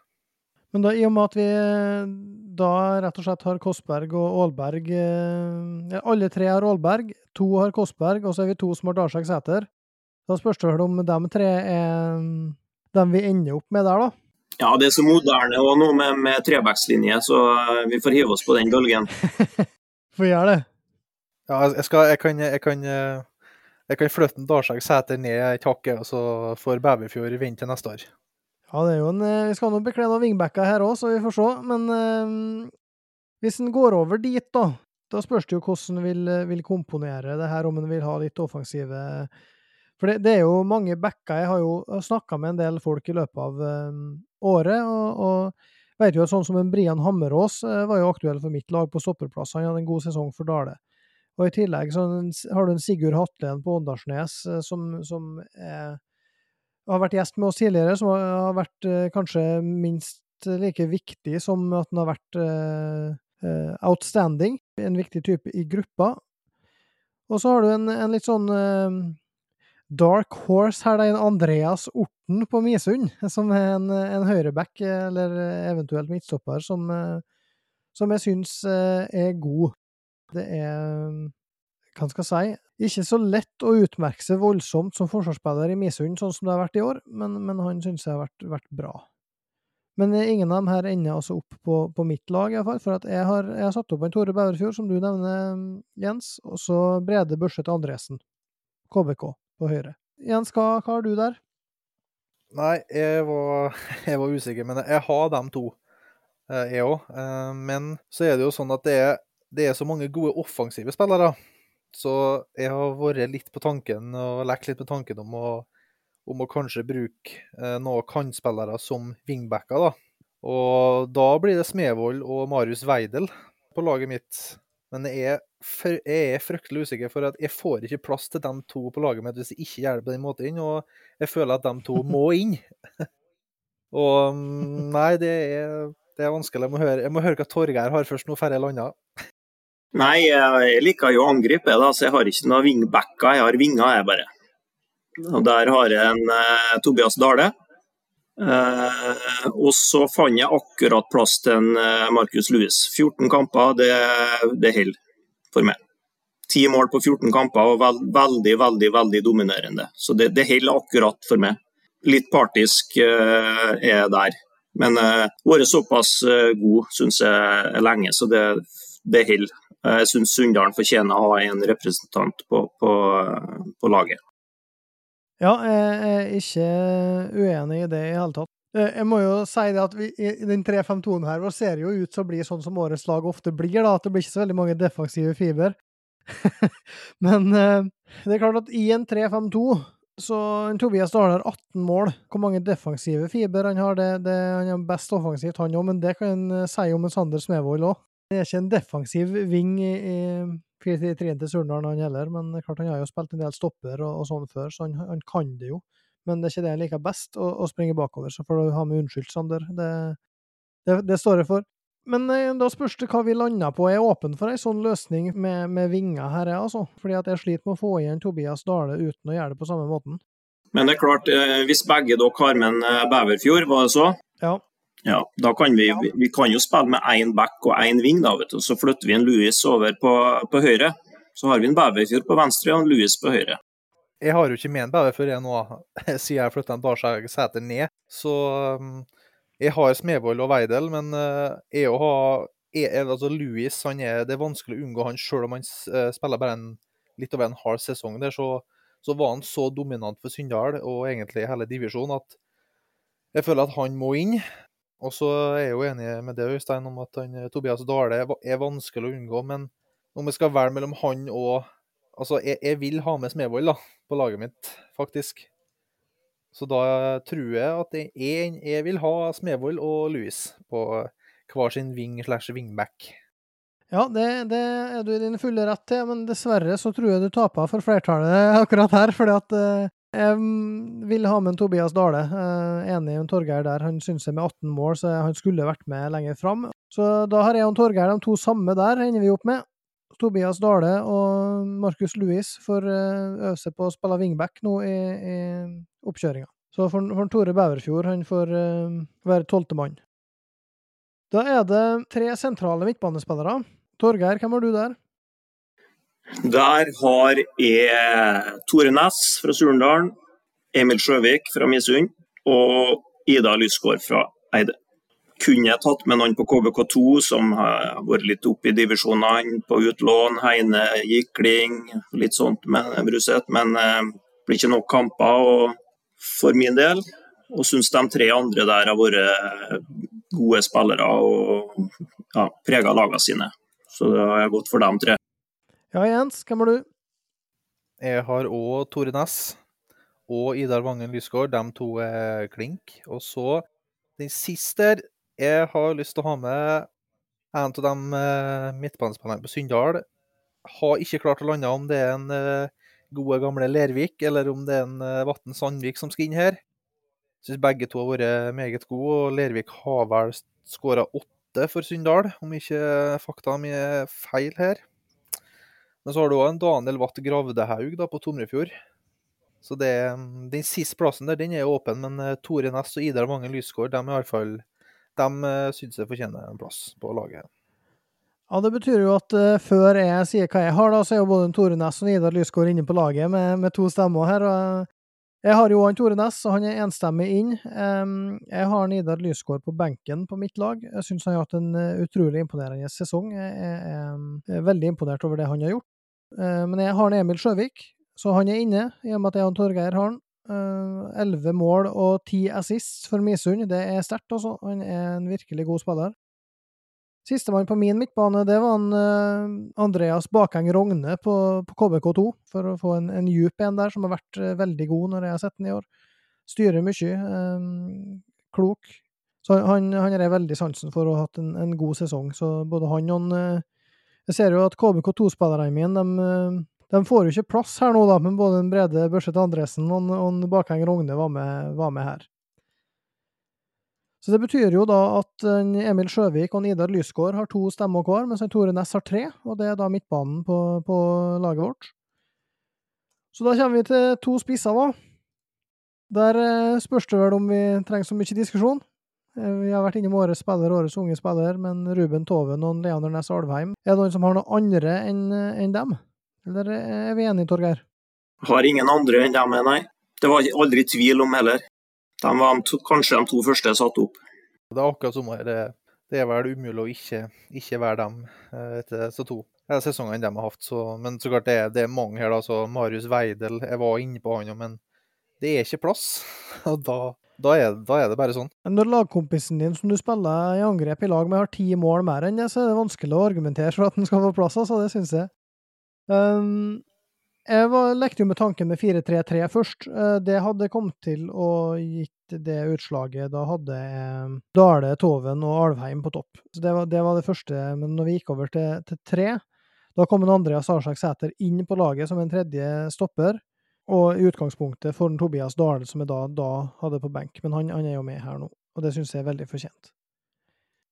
Men da, i og med at vi da rett og slett har Kossberg og Aalberg eh, Alle tre har Aalberg, to har Kossberg, og så er vi to som har Dalsjak Sæter. Da spørs det vel om de tre er dem vi ender opp med der, da? Ja, det er så moderne og nå med, med trebackslinje, så vi får hive oss på den bølgen. (laughs) Får gjøre det. Ja, jeg, skal, jeg kan, jeg kan, eh, jeg kan flytte Dalsjag Sæter ned et hakk, og så får Bæverfjord vente til neste år. Ja, det er jo en, eh, vi skal nå bekle noen wingbacker her òg, så vi får se. Men eh, hvis en går over dit, da, da spørs det jo hvordan en vil, vil, komponere det her, om en vil ha litt offensive For det, det er jo mange backer. Jeg har jo snakka med en del folk i løpet av øh, året, og, og vet jo at sånn som en Brian Hammerås eh, var jo aktuell for mitt lag på stopperplass. Han hadde en god sesong for Dale. Og I tillegg så har du en Sigurd Hatlen på Åndalsnes eh, som, som er, har vært gjest med oss tidligere, som har vært eh, kanskje minst like viktig som at han har vært uh, outstanding. En viktig type i gruppa. Og så har du en, en litt sånn uh, dark horse her, det er en Andreas Orten på Misund, (laughs) som er en, en høyreback, eller eventuelt midtstopper, som, som jeg syns er god. Det er, hva skal jeg si, ikke så lett å utmerke seg voldsomt som forsvarsspiller i Misund, sånn som det har vært i år, men, men han synes jeg har vært, vært bra. Men ingen av dem her ender altså opp på, på mitt lag, iallfall. For jeg har, jeg har satt opp en Tore Bæverfjord, som du nevner, Jens, og så Brede Børseth Andresen. KBK på høyre. Jens, hva, hva har du der? Nei, jeg var, (laughs) jeg var, usikker, men jeg har dem to, eh, jeg òg. Eh, men så er det jo sånn at det er, det er så mange gode offensive spillere. Så jeg har vært litt på tanken og lekt litt med tanken om å om å kanskje bruke eh, noen kantspillere som wingbacker. da. Og da blir det Smevold og Marius Weidel på laget mitt. Men jeg er, er, fryktelig usikker, for at jeg får ikke plass til de to på laget mitt hvis jeg ikke gjør det på den måten. Og jeg føler at de to (laughs) må inn. (laughs) og mm, nei, det er, det er vanskelig. Jeg må, høre, jeg må høre hva Torgeir har først, nå før jeg lander. Nei, jeg liker jo å angripe, da, så jeg har ikke noen vingbacker, Jeg har vinger, jeg bare. Og Der har jeg en eh, Tobias Dale. Eh, og så fant jeg akkurat plass til en eh, Marcus Lewis. 14 kamper, det, det holder for meg. 10 mål på 14 kamper og veld, veldig, veldig veldig dominerende. Så det, det holder akkurat for meg. Litt partisk eh, er der. Men eh, vært såpass eh, god, syns jeg, lenge, så det, det holder. Jeg syns Sunndalen fortjener å ha en representant på, på, på laget. Ja, jeg er ikke uenig i det i hele tatt. Eh, jeg må jo si det at vi, i den 3-5-2-en her vår ser jo ut som å bli sånn som årets lag ofte blir, da, at det blir ikke så veldig mange defensive fiber. (laughs) Men eh, det er klart at i en 3-5-2 så Tobias Dahl har 18 mål. Hvor mange defensive fiber han har, det, det, han er best offensivt, han òg, men det kan en si om en Sander Smevold òg. Han er ikke en defensiv ving i, i 4-3 til Surnadal, han heller, men klart han har jo spilt en del stopper og, og sånn før, så han, han, kan det jo. Men det er ikke det han liker best, å, å springe bakover, så får du ha med unnskyldt, Sander. Det, det, det, står jeg for. Men eh, da spørs det hva vi lander på. Jeg er åpen for ei sånn løsning med, med vinger her, jeg, altså. Fordi at jeg sliter med å få igjen Tobias Dale uten å gjøre det på samme måten. Men det er klart, eh, hvis begge dere har med en eh, Bæverfjord, var det så? Ja. Ja, da kan vi, vi kan jo spille med én back og én ving, da, vet du. så flytter vi en Louis over på, på høyre. Så har vi en Bæverfjord på venstre og en Louis på høyre. Jeg har jo ikke med en Bæverfjord jeg nå, (laughs) siden jeg flytta en Barsæter ned. Så um, jeg har Smevold og Weidel, men uh, jeg har jeg, altså Louis han er, det er vanskelig å unngå han, selv om han uh, spiller bare en, litt over en halv sesong der. Så, så var han så dominant for Sunndal og egentlig hele divisjonen at jeg føler at han må inn. Og så er jeg jo enig med det, Øystein, om at han, Tobias Dale er vanskelig å unngå. Men om jeg skal velge mellom han og Altså, jeg, jeg vil ha med Smevold da, på laget mitt, faktisk. Så da tror jeg at jeg, jeg vil ha Smevold og Louis på hver sin wing slash wingback. Ja, det, det, er du i din fulle rett til, men dessverre så tror jeg du taper for flertallet akkurat her. fordi at eh, jeg vil ha med en Tobias Dale. Enig med Torgeir der. Han syns jeg med 18 mål, så han skulle vært med lenger fram. Så da har jeg og Torgeir de to samme der, ender vi opp med. Tobias Dale og Markus Louis får eh, øve seg på å spille wingback nå i, i oppkjøringa. Så for, for Tore Bæverfjord han får uh, være tolvte mann. Da er det tre sentrale midtbanespillere. Torgeir, hvem har du der? Der har jeg Tore Næss fra Surendalen, Emil Sjøvik fra Misund og Ida Lysgård fra Eide. Kunne jeg tatt med noen på KBK2 som har vært litt oppe i divisjonene på utlån, Heine Gikling, litt sånt med Bruseth, men det eh, blir ikke nok kamper for min del. Og syns de tre andre der har vært gode spillere og ja, prega lagene sine. Så det har gått for dem tre. Ja, Jens, hvem har du? Jeg har òg Tore Næss og Idar Vangen Lysgård. De to er klink. Og så den siste. Jeg har lyst til å ha med en av de uh, midtbanespillerne på Sunndal. Har ikke klart å lande om det er en uh, gode, gamle Lervik eller om det er en uh, Vatn Sandvik som skal inn her. Syns begge to har vært meget gode, og Lervik har vel skåra åtte for Sunndal, om ikke fakta mi er feil her. Men så har du òg en Daniel Watt Gravdehaug da, på Tomrefjord. Så det, den siste plassen der, den er åpen, men eh, Tore Næss og Idar Vangen Lysgård, de, i hvert de uh, syns jeg fortjener en plass på laget. Ja, Det betyr jo at uh, før jeg sier hva jeg har, da, så er jo både Tore Næss og Idar Lysgård inne på laget med, med to stemmer her. jeg har jo han Tore Næss, og han er enstemmig inn. Um, jeg har Idar Lysgård på benken på mitt lag. Jeg syns han har hatt en utrolig imponerende sesong. Jeg er, er, er, veldig imponert over det han har gjort. Uh, men jeg har en Emil Sjøvik, så han er inne, i og med at jeg og Torgeir har han. Elleve uh, mål og ti assists for Misund. Det er sterkt, altså. Han er en virkelig god spiller. Sistemann på min midtbane, det var en, uh, Andreas Bakeng Rogne på, på, KBK2, for å få en, en djup en der, som har vært veldig god når jeg har sett den i år. Styrer mye. Klok. Så han, han har jeg veldig sansen for å ha hatt en, en, god sesong. Så både han og han Jeg ser jo at KBK2-spillerne mine, de, de, får jo ikke plass her nå, da, men både Brede Børseth Andresen og, og Bakhenger Rogne var var med her. Så det betyr jo da at Emil Sjøvik og Idar Lysgård har to stemmer hver, mens Tore Næss har tre, og det er da midtbanen på, på, laget vårt. Så da kommer vi til to spisser, da. Der eh, spørs det vel om vi trenger så mye diskusjon. Eh, vi har vært innom årets spiller, årets unge spiller, men Ruben Toven og Leander Næss Alvheim Er det noen som har noe andre enn en dem? Eller er vi enige, Torgeir? Har ingen andre enn dem, nei. Det var aldri tvil om heller. De var to, kanskje de to første satt opp. Det er akkurat som det, det er vel umulig å ikke, ikke være dem eh, etter disse to sesongene de har hatt. Så, men så klart det er, det er mange her. da, så Marius Weidel, jeg var inne på han, men det er ikke plass. (laughs) Og da, da, er, da, er, det bare sånn. Når lagkompisen din som du spiller i angrep i lag med, har ti mål mer enn det, så er det vanskelig å argumentere for at han skal få plass. altså, Det syns jeg. Um, jeg var, lekte jo med tanken med 4-3-3 først. Eh, det hadde kommet til å gitt det utslaget. Da hadde jeg Dale, Toven og Alvheim på topp. Så det var, det var, det første. Men når vi gikk over til, til tre, da kom en Andreas Arsak Sæter inn på laget som en tredje stopper. Og i utgangspunktet for den Tobias Dahl, som jeg da, da hadde på benk. Men han, han, er jo med her nå, og det syns jeg er veldig fortjent.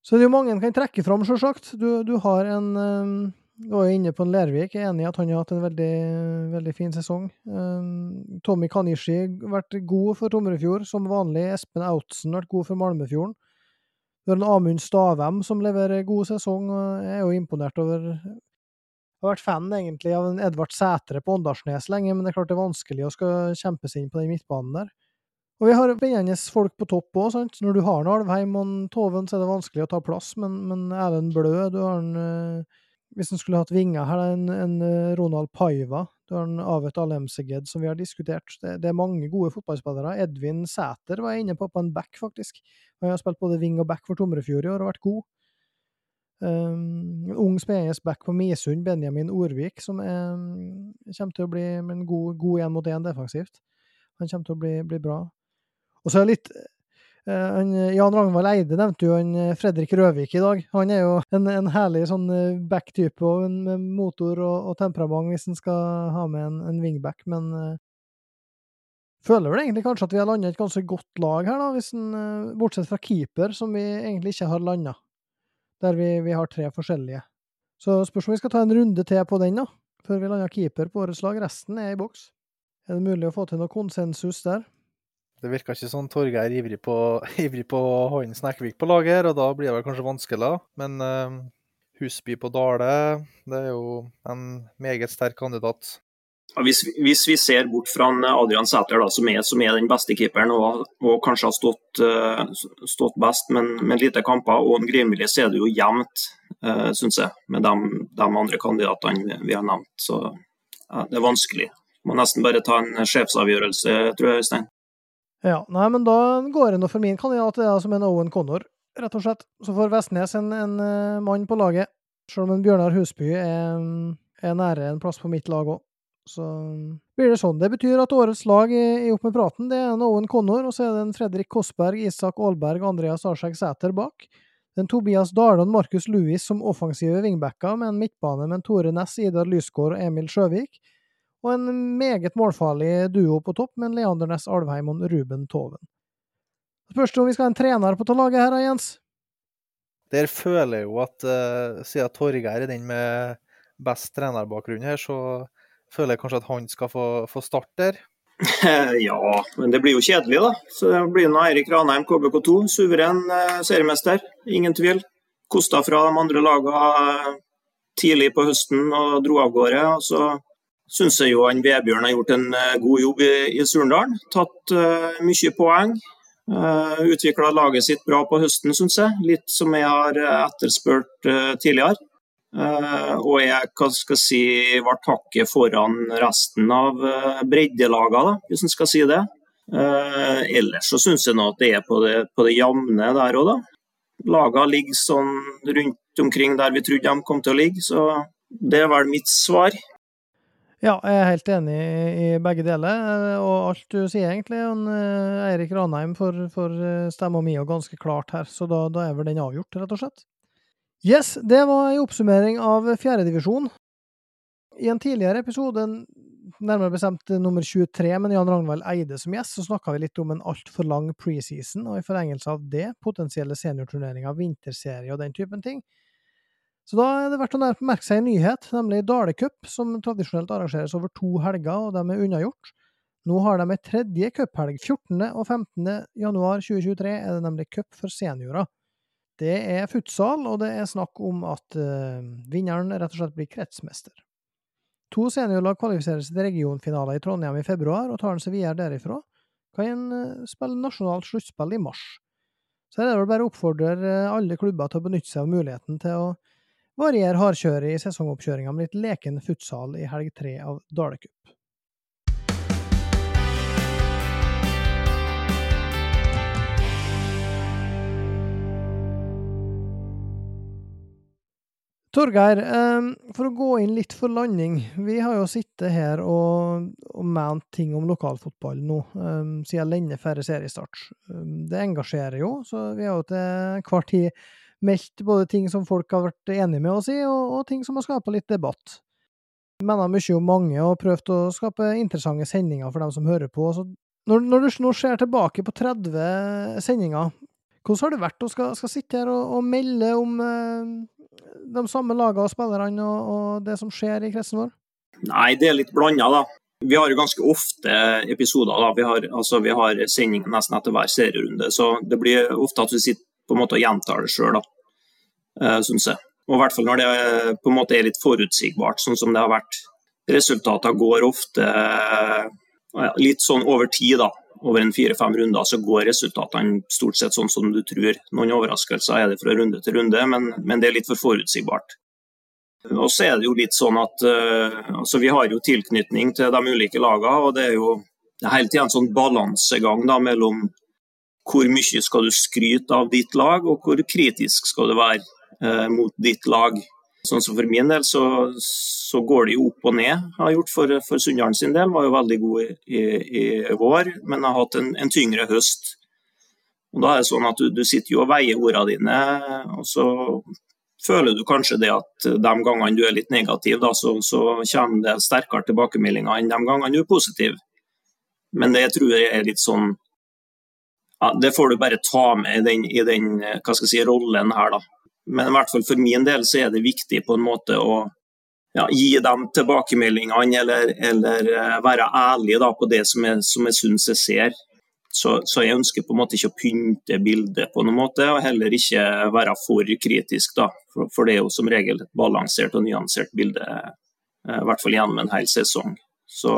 Så det er jo mange en kan trekke fram, sjølsagt. Du, du, har en um, du var jo inne på en Lervik. Jeg er enig i at han har hatt en veldig, veldig fin sesong. Um, Tommy Kanishi har vært god for Tomrefjord, som vanlig. Espen Outsen har vært god for Malmefjorden. Du har en Amund Stavem som leverer god sesong. og Jeg er jo imponert over Jeg har vært fan egentlig av en Edvard Sætre på Åndalsnes lenge, men det er klart det er vanskelig å skal kjempe seg inn på den midtbanen der. Og vi har spennende folk på topp òg, sant. Når du har en Alvheim og en Toven, så er det vanskelig å ta plass, men, men Erlend Blø, du har en uh, hvis en skulle hatt vinger her, en, en eh, Ronald Paiva, du har en Avet Alemseged, som vi har diskutert. Det, det, er mange gode fotballspillere. Edvin Sæter var jeg inne på på en back, faktisk. Han har spilt både wing og back for Tomrefjord i år og vært god. Um, ung, spennende back på Misund, Benjamin Orvik, som er, kommer til å bli en god, god én mot én defensivt. Han kommer til å bli, bli bra. Og så er det litt Eh, Jan Ragnvald Eide nevnte jo han eh, Fredrik Røvik i dag. Han er jo en, en herlig sånn eh, back-type med motor og, og, temperament hvis en skal ha med en, en wingback, men uh, føler vel egentlig kanskje at vi har landet et ganske godt lag her, da, hvis en, uh, bortsett fra keeper, som vi egentlig ikke har landa. Der vi, vi, har tre forskjellige. Så spørs om vi skal ta en runde til på den, da, før vi lander keeper på årets lag. Resten er i boks. Er det mulig å få til noe konsensus der? Det virker ikke sånn Torgeir på, (laughs) ivrig på å ha inn Snekkvik på laget, og da blir det vel kanskje vanskelig. Men uh, Husby på Dale, det er jo en meget sterk kandidat. Hvis, hvis, vi ser bort fra Adrian Sæter, da, som, er, som, er, den beste keeperen og, og kanskje har stått, uh, stått, best, men med lite kamper, og en Grimili, så er det jo jevnt, uh, syns jeg, med de, de, andre kandidatene vi har nevnt. Så ja, det er vanskelig. Må nesten bare ta en sjefsavgjørelse, tror jeg, Øystein. Ja, nei, men da går det nå for min kandidat det er som en Owen Connor, rett og slett. Så får Vestnes en, en uh, mann på laget, selv om en Bjørnar Husby er, er nære en plass på mitt lag òg. Så blir det sånn. Det betyr at årets lag i, i Opp med praten det er en Owen Connor, og så er det en Fredrik Kossberg, Isak Aalberg, Andreas Arsek Sæter bak. Den Tobias Dahle og Markus Louis som offensive vingbacker, med en midtbane med en Tore Næss, Idar Lysgård og Emil Sjøvik og en meget målfarlig duo på topp med en Leander Næss Alvheim og Ruben Toven. Spørs om vi skal ha en trener på laget her, Jens? Der føler jeg jo at uh, siden Torgeir er den med best trenerbakgrunn her, så føler jeg kanskje at han skal få, få starte der. (laughs) Ja, men det blir jo kjedelig, da. Så det blir nå Eirik Ranheim, KBK2. Suveren eh, seriemester, ingen tvil. Kosta fra de andre lagene tidlig på høsten og dro av gårde. Og så syns jeg jo han Vebjørn har gjort en eh, god jobb i, i Surndalen. Tatt eh, mye poeng. Uh, Utvikla laget sitt bra på høsten, syns jeg. Litt som jeg har etterspurt uh, tidligere. Uh, og jeg hva skal si, var hakket foran resten av uh, breddelagene, hvis en skal si det. Uh, ellers så syns jeg nå at det er på det, på det jevne der òg, da. Lagene ligger sånn rundt omkring der vi trodde de kom til å ligge, så det er vel mitt svar. Ja, jeg er helt enig i begge deler, og alt du sier egentlig. Eirik Ranheim får, får stemma mi ganske klart her, så da, da er vel den avgjort, rett og slett. Yes, det var en oppsummering av fjerdedivisjon. I en tidligere episode, nærmere bestemt nummer 23, med Jan Ragnvald Eide som gjest, så snakka vi litt om en altfor lang preseason, og i forlengelse av det potensielle seniorturneringer, vinterserie og den typen ting. Så da er det verdt å merke seg en nyhet, nemlig Dale Cup, som tradisjonelt arrangeres over to helger, og de er unnagjort. Nå har de ei tredje cuphelg. 14. og 15. januar 2023 er det nemlig cup for seniorer. Det er futsal, og det er snakk om at uh, vinneren rett og slett blir kretsmester. To seniorlag kvalifiserer seg til regionfinaler i Trondheim i februar, og tar en seg videre derifra, kan en uh, spille nasjonalt sluttspill i mars. Så er det vel bare å oppfordre uh, alle klubber til å benytte seg av muligheten til å variere hardkjøret i sesongoppkjøringa med litt leken futsal i helg tre av Dale Torgeir, for å gå inn litt for landing. Vi har jo sittet her og, og ment ting om lokalfotball nå, siden lenge før seriestart. Det engasjerer jo, så vi har jo til hver tid meldt både ting som folk har vært enige med oss i, og, og ting som har skapa litt debatt. Mener mye om mange og prøvd å skape interessante sendinger for dem som hører på. Så når, når du nå ser tilbake på 30 sendinger, hvordan har det vært å skal, skal sitte her og, og melde om de samme lagene og spillerne og, og, det som skjer i kretsen vår? Nei, det er litt blanda, da. Vi har jo ganske ofte episoder. da. Vi har, altså, vi har sending nesten etter hver serierunde. Så det blir ofte at vi sitter på en måte og gjentar det sjøl, eh, syns jeg. Og I hvert fall når det på en måte er litt forutsigbart, sånn som det har vært. Resultatene går ofte eh, litt sånn over tid, da over en fire-fem runder så går resultatene stort sett sånn som du tror. Noen overraskelser er det fra runde til runde, men, men det er litt for forutsigbart. Og så er det jo litt sånn at uh, altså Vi har jo tilknytning til de ulike lagene, og det er jo det er hele tiden en sånn balansegang da, mellom hvor mye skal du skryte av ditt lag, og hvor kritisk skal du være uh, mot ditt lag. Sånn som For min del så, så, går det jo opp og ned. Har gjort For, for Sunndalen sin del var jo veldig god i, i, vår, men har hatt en, en, tyngre høst. Og Da er det sånn at du, du sitter jo og veier ordene dine, og så føler du kanskje det at de gangene du er litt negativ, da, så, så kommer det sterkere tilbakemeldinger enn de gangene du er positiv. Men det tror jeg er litt sånn ja, Det får du bare ta med i den, i den jeg si, rollen her, da. Men i hvert fall for min del så er det viktig på en måte å ja, gi dem tilbakemeldingene, eller, eller eh, være ærlig da, på det som jeg, som jeg syns jeg ser. Så, så, jeg ønsker på en måte ikke å pynte bildet på noen måte, og heller ikke være for kritisk. da, For, for det er jo som regel et balansert og nyansert bilde, eh, i hvert fall gjennom en hel sesong. Så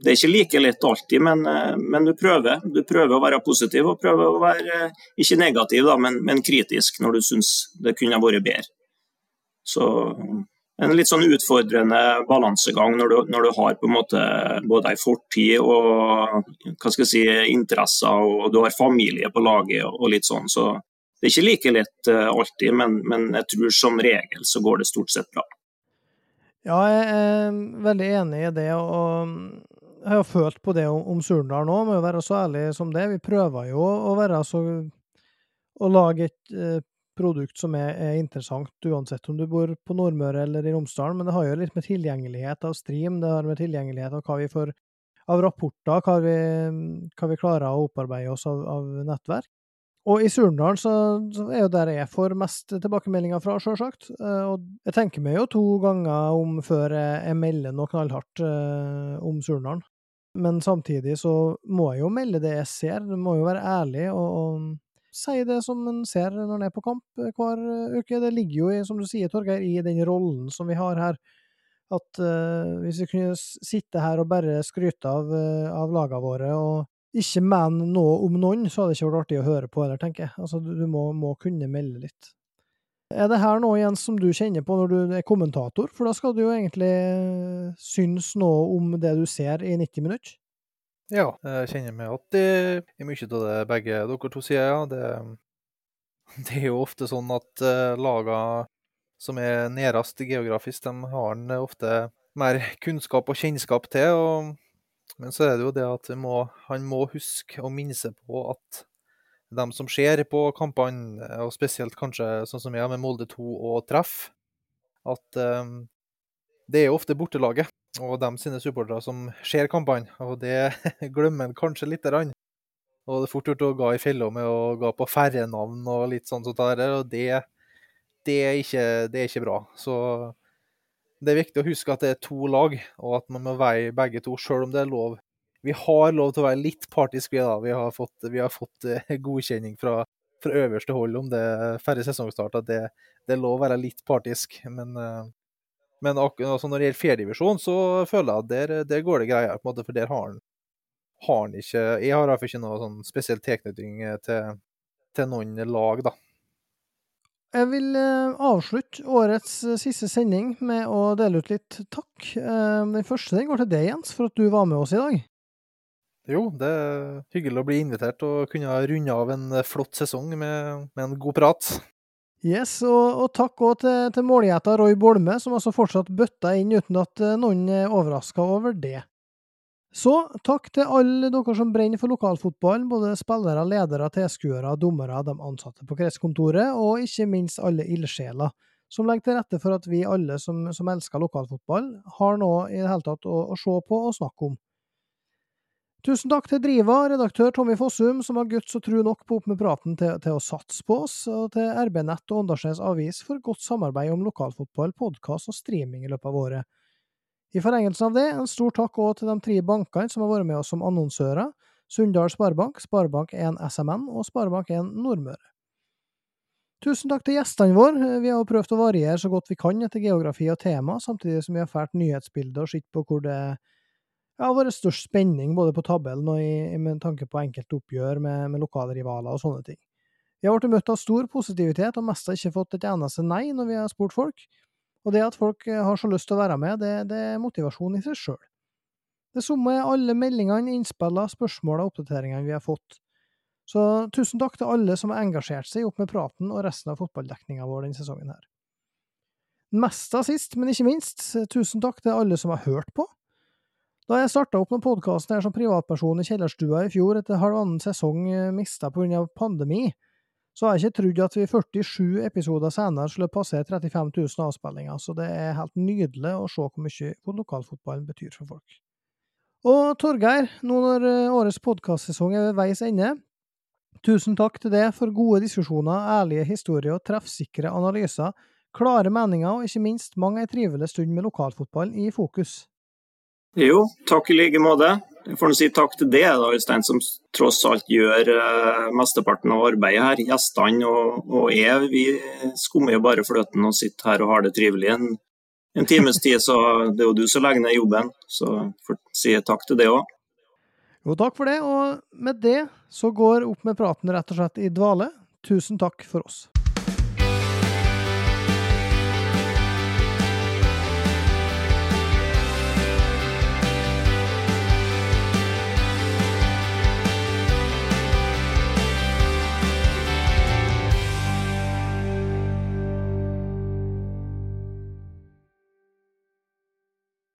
det er ikke like lett alltid, men, eh, men, du prøver. Du prøver å være positiv og prøver å være eh, ikke negativ, da, men, men, kritisk når du syns det kunne vært bedre. Så en litt sånn utfordrende balansegang når du, når du har på en måte både ei fortid og hva skal jeg si, interesser, og du har familie på laget og, litt sånn. Så det er ikke like lett uh, alltid, men, men jeg tror som regel så går det stort sett bra. Ja, jeg er veldig enig i det. og jeg har følt på det om, om Surndal nå, med å være så ærlig som det. Vi prøver jo å være så Å lage et eh, produkt som er, er, interessant, uansett om du bor på Nordmøre eller i Romsdalen. Men det har jo litt med tilgjengelighet av stream, det har med tilgjengelighet av hva vi får av rapporter, hva vi, hva vi klarer å opparbeide oss av, av nettverk. Og i Surndal så, så, er jo der jeg får mest tilbakemeldinger fra, sjølsagt. Eh, og jeg tenker meg jo to ganger om før jeg melder noe knallhardt uh, om Surndalen. Men samtidig så må jeg jo melde det jeg ser, du må jo være ærlig og, og si det som en ser når en er på kamp hver uke. Det ligger jo, i, som du sier, Torgeir, i den rollen som vi har her. At uh, hvis vi kunne sitte her og bare skryte av, uh, av lagene våre og ikke mene noe om noen, så hadde det ikke vært artig å høre på heller, tenker jeg. Altså, du, du må, må, kunne melde litt. Er det her noe, Jens, som du kjenner på når du er kommentator? For da skal du jo egentlig eh, synes noe om det du ser i 90 minutter? Ja, jeg kjenner meg at det er mye av det begge dere to sier. Ja. Det, det er jo ofte sånn at uh, lagene som er nærest geografisk, de har en ofte mer kunnskap og kjennskap til. Og, men så er det jo det at må, han må huske å minne seg på at de som ser på kampene, og spesielt kanskje sånn som jeg med Molde 2 og Treff, at um, det er ofte bortelaget og dem sine supportere som ser kampene. Og det (laughs) glemmer en kanskje lite grann. Og det er fort gjort å gå i fella med å gå på færre navn og litt sånn sånt der, og det, det, er ikke, det, er ikke, bra. Så det er viktig å huske at det er to lag, og at man må veie begge to, sjøl om det er lov vi har lov til å være litt partisk, vi da. Vi har fått, vi har fått uh, godkjenning fra, fra, øverste hold om det færre sesongstarter. det, det, er lov å være litt partisk. Men, uh, men altså, når det gjelder fjerdedivisjon, så føler jeg at der, der går det greier, på en måte, for der har han, har han ikke Jeg har iallfall ikke noe sånn spesiell tilknytning eh, til, til noen lag, da. Jeg vil avslutte årets siste sending med å dele ut litt takk. Den første den går til deg, Jens, for at du var med oss i dag. Jo, det er hyggelig å bli invitert og kunne runde av en flott sesong med, med en god prat. Yes, og, og takk òg til, til målgjeter Roy Bolme, som altså fortsatt bøtta inn uten at eh, noen er overraska over det. Så takk til alle dere som brenner for lokalfotball, både spillere, ledere, tilskuere, dommere, de ansatte på kretskontoret, og ikke minst alle ildsjeler som legger til rette for at vi alle som, som elsker lokalfotball, har noe i det hele tatt å, å se på og snakke om. Tusen takk til Driva, redaktør Tommy Fossum, som har guts og tru nok på Opp med praten til, til, å satse på oss, og til RB Nett og Åndalsnes Avis for godt samarbeid om lokalfotball, podkast og streaming i løpet av året. I forlengelsen av det, en stor takk òg til de tre bankene som har vært med oss som annonsører, Sunndal Sparebank, Sparebank1 SMN og Sparebank1 Nordmøre. Tusen takk til gjestene våre, vi har prøvd å variere så godt vi kan etter geografi og tema, samtidig som vi har fælt nyhetsbilder og sett på hvor det er det har vært størst spenning både på tabellen og i, med tanke på enkeltoppgjør med, med lokale rivaler og sånne ting. Vi har blitt møtt av stor positivitet, og mest har ikke fått et eneste nei når vi har spurt folk. Og det at folk eh, har så lyst til å være med, det, det er motivasjon i seg sjøl. Det samme er alle meldingene, innspillene, spørsmålene og oppdateringene vi har fått. Så tusen takk til alle som har engasjert seg opp med praten og resten av fotballdekninga vår denne sesongen her. Mest av sist, men ikke minst, tusen takk til alle som har hørt på, da jeg starta opp med podkasten her som privatperson i kjellerstua i fjor, etter halvannen sesong eh, mista pga. pandemi, så har jeg ikke trodd at vi 47 episoder senere skulle passere 35 000 avspillinger, så det er helt nydelig å se hvor mye lokalfotballen betyr for folk. Og Torgeir, nå når eh, årets podkastsesong er ved veis ende, tusen takk til deg for gode diskusjoner, ærlige historier og treffsikre analyser, klare meninger og ikke minst mange ei trivelig stund med lokalfotballen i fokus. Jo, takk i like måte. Jeg får si takk til det, da, Øystein, som tross alt gjør uh, mesteparten av arbeidet her. Gjestene og, og, jeg vi skummer jo bare fløten og sitter her og har det trivelig en, en times tid. Så det er jo du som legger ned jobben, så får si takk til det òg. Jo, takk for det. Og med det så går Opp med praten rett og slett i dvale. Tusen takk for oss.